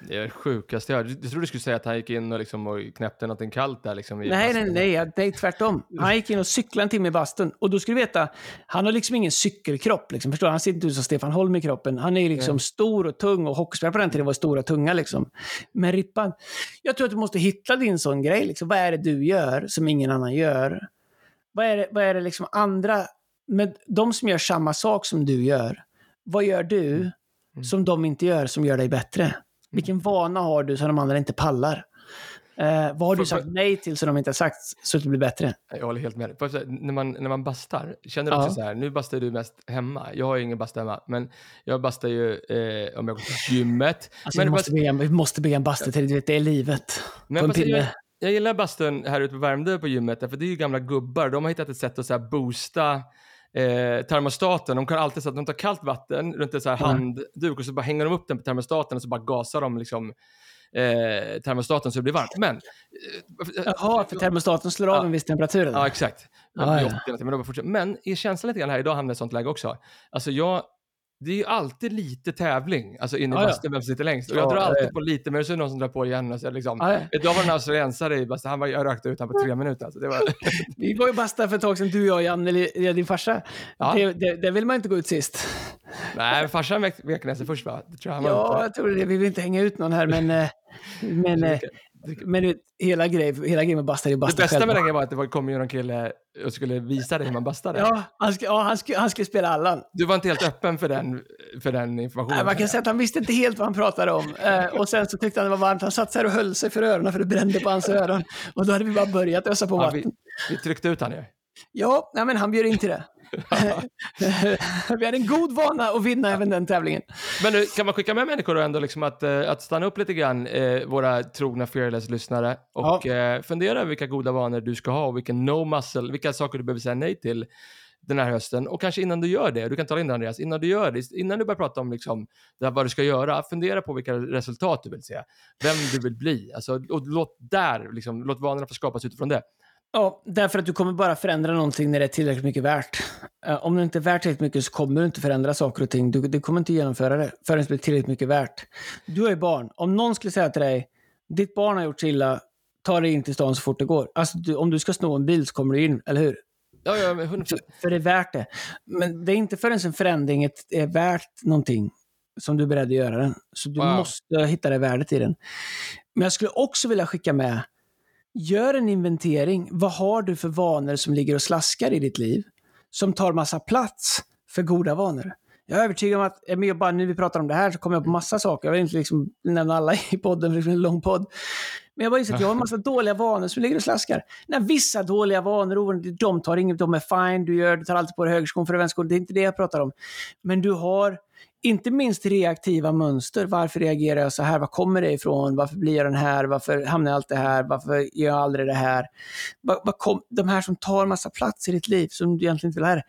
Speaker 2: Det är det sjukaste jag hört. Jag trodde du skulle säga att han gick in och, liksom och knäppte någonting kallt där. Liksom
Speaker 1: nej, nej, nej, nej, tvärtom. Han gick in och cyklade en timme i bastun. Och då skulle du veta, han har liksom ingen cykelkropp. Liksom, förstår? Han ser inte ut som Stefan Holm i kroppen. Han är liksom mm. stor och tung och hockeyspelare på den tiden var stora och tunga. Liksom. Men Rippan, jag tror att du måste hitta din sån grej. Liksom. Vad är det du gör som ingen annan gör? Vad är det, vad är det liksom andra, med de som gör samma sak som du gör, vad gör du mm. som de inte gör som gör dig bättre? Vilken vana har du som de andra inte pallar? Eh, vad har du sagt nej till som de inte har sagt så att det blir bättre?
Speaker 2: Jag håller helt med. När man, när man bastar, känner du ja. också så här, nu bastar du mest hemma. Jag har ju ingen basta hemma, men jag bastar ju eh, om jag går till gymmet.
Speaker 1: Alltså, men vi, måste bygga, vi måste bygga en bastu till, du vet, det är livet.
Speaker 2: Men på jag, jag gillar bastun här ute på Värmdö på gymmet, för det är ju gamla gubbar. De har hittat ett sätt att så boosta eh, termostaten. De kan alltid så att de tar kallt vatten runt en så här handduk och så bara hänger de upp den på termostaten och så bara gasar de liksom eh, termostaten så det blir varmt. Men...
Speaker 1: Eh, Jaha, för termostaten slår av ja, en viss temperatur?
Speaker 2: Ja, exakt. Ah, ja. men, men känslan lite grann här, idag hamnar i ett sånt läge också. Alltså jag det är ju alltid lite tävling, alltså inne i ah, bastun, vem som sitter längst. Och jag drar alltid på lite, men så är det någon som drar på igen. Och så liksom, ah. Idag var det en australiensare i bastun, han var, jag rökte ut honom på tre minuter. Alltså, det var...
Speaker 1: Vi var ju basta för ett tag sedan, du, jag Janne, din farsa. Ja. Det, det, det, vill man inte gå ut sist.
Speaker 2: Nej, farsan vek, vek ner sig först va?
Speaker 1: Det tror jag ja, jag tror det. Vi vill inte hänga ut någon här, men... Eh, men men hela, grej, hela grejen med basta är basta
Speaker 2: Det bästa
Speaker 1: själv.
Speaker 2: med den grejen var att det kom ju någon kille och skulle visa dig hur man bastade.
Speaker 1: Ja, han, sk ja, han, sk han skulle spela Allan.
Speaker 2: Du var inte helt öppen för den, för den informationen?
Speaker 1: Nej, man kan säga att han visste inte helt vad han pratade om. Eh, och sen så tyckte han det var varmt. Han satt så här och höll sig för öronen för det brände på hans öron. Och då hade vi bara börjat ösa på ja, vatten.
Speaker 2: Vi, vi tryckte ut honom ju.
Speaker 1: Ja, nej, men han bjöd in till det. vi hade en god vana att vinna även den tävlingen.
Speaker 2: Men nu, kan man skicka med människor ändå liksom att, eh, att stanna upp lite grann, eh, våra trogna fearless-lyssnare, och ja. eh, fundera över vilka goda vanor du ska ha och vilken no muscle, vilka saker du behöver säga nej till den här hösten. Och kanske innan du gör det, du kan tala in det Andreas, innan du gör det, innan du börjar prata om liksom, det här, vad du ska göra, fundera på vilka resultat du vill se, vem du vill bli. Alltså, och låt där, liksom, låt vanorna få skapas utifrån det.
Speaker 1: Ja, därför att du kommer bara förändra någonting när det är tillräckligt mycket värt. Uh, om det inte är värt tillräckligt mycket så kommer du inte förändra saker och ting. Du, du kommer inte genomföra det förrän det blir tillräckligt mycket värt. Du har ju barn. Om någon skulle säga till dig, ditt barn har gjort sig illa, ta dig in till stan så fort det går. Alltså, du, om du ska sno en bil så kommer du in, eller hur?
Speaker 2: Ja, ja, men 100%.
Speaker 1: För det är värt det. Men det är inte förrän en förändring är värt någonting som du är beredd att göra den. Så du wow. måste hitta det värdet i den. Men jag skulle också vilja skicka med Gör en inventering. Vad har du för vanor som ligger och slaskar i ditt liv? Som tar massa plats för goda vanor. Jag är övertygad om att, bara nu vi pratar om det här så kommer jag på massa saker. Jag vill inte liksom nämna alla i podden, för det är en lång podd. Men jag bara inser att jag har en massa dåliga vanor som ligger och slaskar. När vissa dåliga vanor, de tar inget, de är fine, du gör, du tar alltid på dig högerskon för vänsterskon. Det är inte det jag pratar om. Men du har inte minst reaktiva mönster. Varför reagerar jag så här? Var kommer det ifrån? Varför blir jag den här? Varför hamnar jag alltid här? Varför gör jag aldrig det här? de här som tar massa plats i ditt liv, som du egentligen inte vill ha.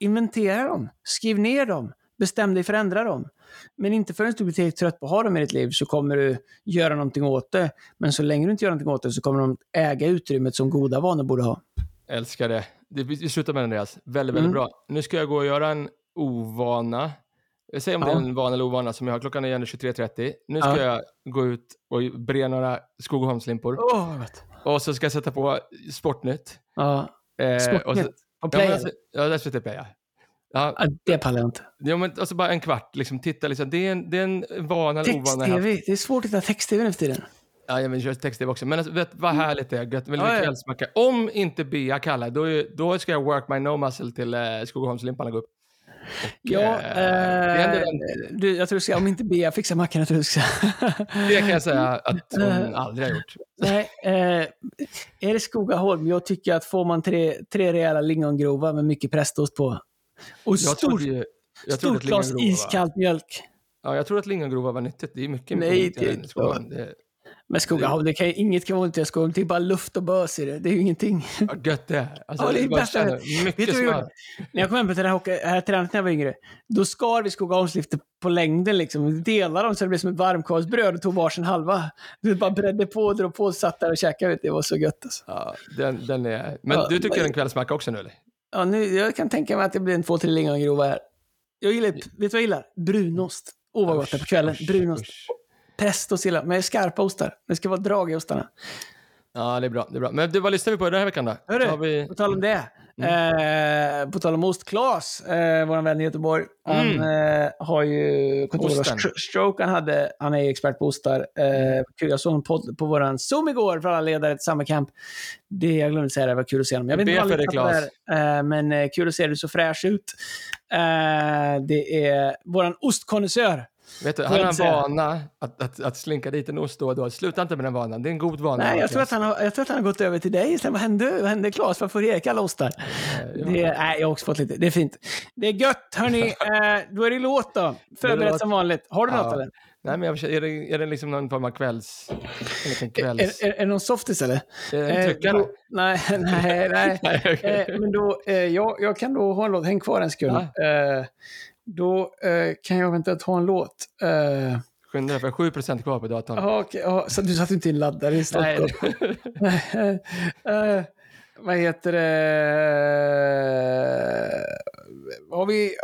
Speaker 1: Inventera dem, skriv ner dem, bestäm dig för att ändra dem. Men inte förrän du blir trött på att ha dem i ditt liv så kommer du göra någonting åt det. Men så länge du inte gör någonting åt det så kommer de äga utrymmet som goda vanor borde ha.
Speaker 2: Älskar det. Vi slutar med det Andreas. Väldigt, väldigt mm. bra. Nu ska jag gå och göra en ovana Säg om ja. det är en vana eller ovana som jag har. Klockan är 23.30. Nu ska ja. jag gå ut och bre några Skogaholmslimpor.
Speaker 1: Oh,
Speaker 2: och så ska jag sätta på Sportnytt.
Speaker 1: Ja. Eh, Sportnytt? På Play?
Speaker 2: Ja, ja SVT Play, ja.
Speaker 1: Ja, det pallar jag inte.
Speaker 2: Ja, men alltså bara en kvart. Liksom, titta, liksom. Det, är en, det är en vana eller ovana.
Speaker 1: Text-tv. Det är svårt att hitta text-tv nu för tiden.
Speaker 2: Ja, jag kör text-tv också. Men alltså, vet vad härligt det är. Gött, ja, ja. Om inte Bea kallar, då, då ska jag work my no muscle till eh, Skogaholmslimpan och gå upp.
Speaker 1: Ja, eh, eh du, jag tror ska, om inte Bea fixar mackan, jag tror du ska...
Speaker 2: det kan jag säga att hon eh, aldrig har gjort.
Speaker 1: Nej, eh, är det Skogaholm? Jag tycker att får man tre, tre rejäla lingongrova med mycket prästost på och stort, ju, stort glas iskallt mjölk.
Speaker 2: Ja, jag tror att lingongrova var nyttigt. Det är mycket, mycket
Speaker 1: Nej, det, det, Men Skogaholm, det kan, inget kan vara ont i Skogaholm. Det är bara luft och bös i det. Det är ju ingenting.
Speaker 2: Vad gött det. Alltså,
Speaker 1: Ja, det är
Speaker 2: bara
Speaker 1: bästa
Speaker 2: känner. Mycket smör.
Speaker 1: När jag kom hem på det här, här tränet när jag var yngre, då skar vi Skogaholmsliftet på längden. Liksom. Delade dem så det blev som ett varmkorvsbröd och tog varsin halva. Du bara bredde på och drog på och satt där och käkade. Det var så gött alltså.
Speaker 2: Ja, den, den är... Men
Speaker 1: Ja,
Speaker 2: du tycker
Speaker 1: vad-
Speaker 2: en kvällsmacka också nu eller?
Speaker 1: Ja, nu, jag kan tänka mig att det blir en två, tre lingongrova här. Jag gillar, vet du vad jag gillar? Brunost. Åh, vad gott det är på kvällen. Brunost.
Speaker 2: usch.
Speaker 1: Pesto jag, med skarpa ostar. Det ska vara drag i ostarna.
Speaker 2: Ja, det är bra. Det är bra. Men du, vad lyssnar vi på den här veckan då?
Speaker 1: Hörru,
Speaker 2: Har vi...
Speaker 1: på tal om det. Eh, på tal om ost, Claes, eh, vår vän i Göteborg, han eh, har ju Stroke. Han, hade, han är ju expert på ostar. Eh, kul, jag såg en podd på vår Zoom igår för alla ledare till Summer Camp. Det jag glömde säga, det var kul att se honom. Jag vet inte
Speaker 2: för dig,
Speaker 1: på
Speaker 2: Claes.
Speaker 1: eh, men eh, kul att se dig så fräsch ut. Eh, det är vår ostkonnässör.
Speaker 2: Vet du, han har en vana att, att, att slinka dit en ost då och då. Sluta inte med den vanan. Det är en god vana.
Speaker 1: Nej, jag tror, att han har, jag tror att han har gått över till dig istället. Vad hände, vad hände Claes? Varför får Erik alla ostar?
Speaker 2: ja.
Speaker 1: Det, nej, jag har också fått lite. Det är fint. Det är gött, hörni. Eh, då är det låt då. Förberett som vanligt. Har du
Speaker 2: Ja.
Speaker 1: något eller?
Speaker 2: Nej, men jag, är, det, är det liksom någon form av kvälls... Kvälls...
Speaker 1: Är, är, är det någon softis eller? Eh,
Speaker 2: tryckare?
Speaker 1: då, nej, nej, nej.
Speaker 2: Nej, okej.
Speaker 1: Eh, men då, eh, jag, jag kan då ha en låt. Häng kvar en sekund. Eh, då eh, kan jag eventuellt ha en låt. Eh,
Speaker 2: Skynda dig, för jag har 7% kvar på datorn.
Speaker 1: aha, okej, ja, så du satte inte in laddare i Stockholm? Nej. eh, vad heter det? Har vi...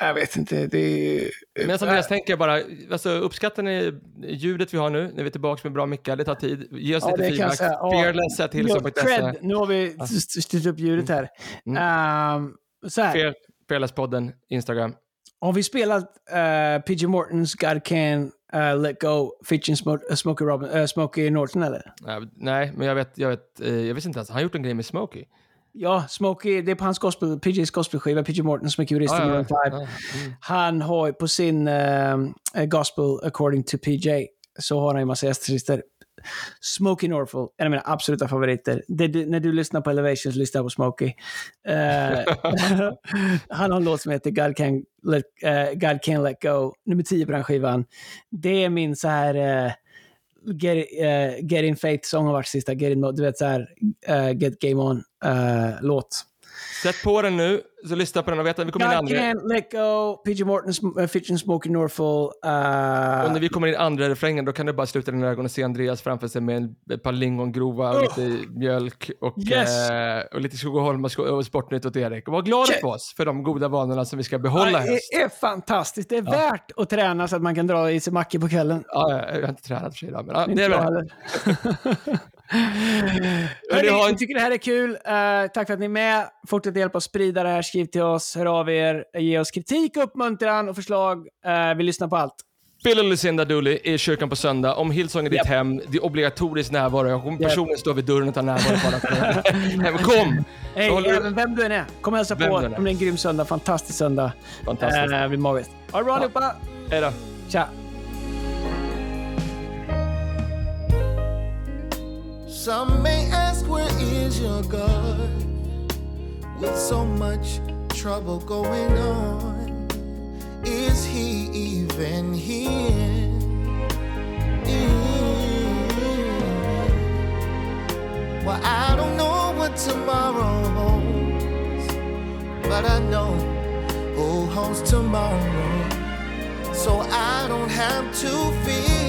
Speaker 1: Jag vet inte. Det är...
Speaker 2: Men som Andreas tänker jag bara, alltså, uppskattar ni ljudet vi har nu, när vi är tillbaka med bra mickar? Det tar tid. Ge oss
Speaker 1: Ja,
Speaker 2: lite feedback. Fearless at
Speaker 1: Ja,
Speaker 2: hillsong.se.
Speaker 1: cred. Nu har vi st- styrt upp ljudet här.
Speaker 2: Mm.
Speaker 1: Ehm, så här.
Speaker 2: Fearless-podden, Instagram.
Speaker 1: Har vi spelat uh, P.G. Mortons God Can uh, Let Go Sm- uh, Smokey, Robin, uh, Smokey Norton eller?
Speaker 2: Nej, men jag vet, jag vet, eh, jag visste inte ens. Han har gjort en grej med Smokey.
Speaker 1: Ja, Smokey, det är på hans gospel, PJ's gospelskiva, P.G. Morton som är kurist i
Speaker 2: Ja, ja,
Speaker 1: Maroon 5.
Speaker 2: ja. Mm.
Speaker 1: Han har på sin eh, gospel according to PJ så har han ju massa gästartister. Smokey Norfolk, en av mina absoluta favoriter. Det, du, när du lyssnar på Elevations, lyssna på Smokey. Uh, han har en låt som heter God Can Let, uh, God Can't Let Go, nummer 10 på den skivan. Det är min så här Uh, Get, uh, get In faith, sång har varit sista, Get In du vet så här eh, Get Game On-låt.
Speaker 2: Sätt på den nu, så lyssna på den och vet att vi kommer in
Speaker 1: God
Speaker 2: andra...
Speaker 1: Can't Let Go, P.G. Morton, uh, featuring Smokey Norfolk. Uh,
Speaker 2: Och när vi kommer in andra refrängen, då kan du bara sluta dina ögon och se Andreas framför sig med en, ett par lingongrova och
Speaker 1: Oh.
Speaker 2: lite mjölk och,
Speaker 1: Yes.
Speaker 2: eh, och lite Skogaholm och, och Sportnytt åt Erik. Och var glada på oss för de goda vanorna som vi ska behålla
Speaker 1: det är fantastiskt. Det är värt att träna så att man kan dra i sig mackor på kvällen.
Speaker 2: Ja, jag har inte tränat för sig idag, men ja, det är bra.
Speaker 1: Hörni,
Speaker 2: har
Speaker 1: vi tycker det här är kul. Eh, tack för att ni är med. Fortsätt hjälpa oss sprida det här. Skriv till oss, hör av er, ge oss kritik, uppmuntran och förslag. Eh, vi lyssnar på allt.
Speaker 2: Bill och Lucinda Dooley är i kyrkan på söndag. Om Hillsong är ditt
Speaker 1: Japp.
Speaker 2: hem, det är obligatorisk närvaro. Jag kommer personligen stå vid dörren och ta närvaro på alla. Kom!
Speaker 1: Hej,
Speaker 2: Så håller
Speaker 1: även vem du än är. Kom och hälsa
Speaker 2: Vem
Speaker 1: på. det är en grym söndag. Fantastisk söndag.
Speaker 2: Fantastiskt.
Speaker 1: Eh, det blir magiskt. Ha det bra allihopa.
Speaker 2: Hej då.
Speaker 1: Tja.
Speaker 3: Some may ask, where is your God? With so much trouble going on, is he even here? Well, I don't know what tomorrow holds, but I know who holds tomorrow, so I don't have to fear.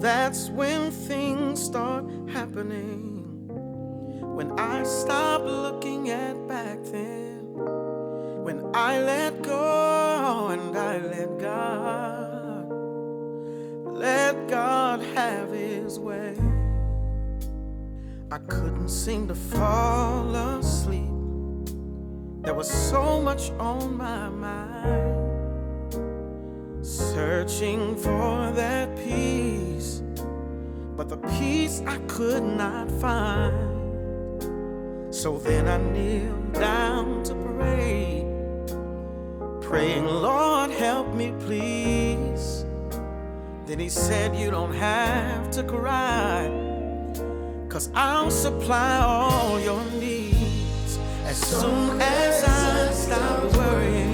Speaker 3: That's when things start happening. when I stop looking at back then. When I let go and I let God, let God have His way. I couldn't seem to fall asleep. There was so much on my mind, searching for the peace I could not find. So then I kneeled down to pray, praying, Lord, help me, please. Then he said, You don't have to cry, cause I'll supply all your needs as soon as I stop worrying,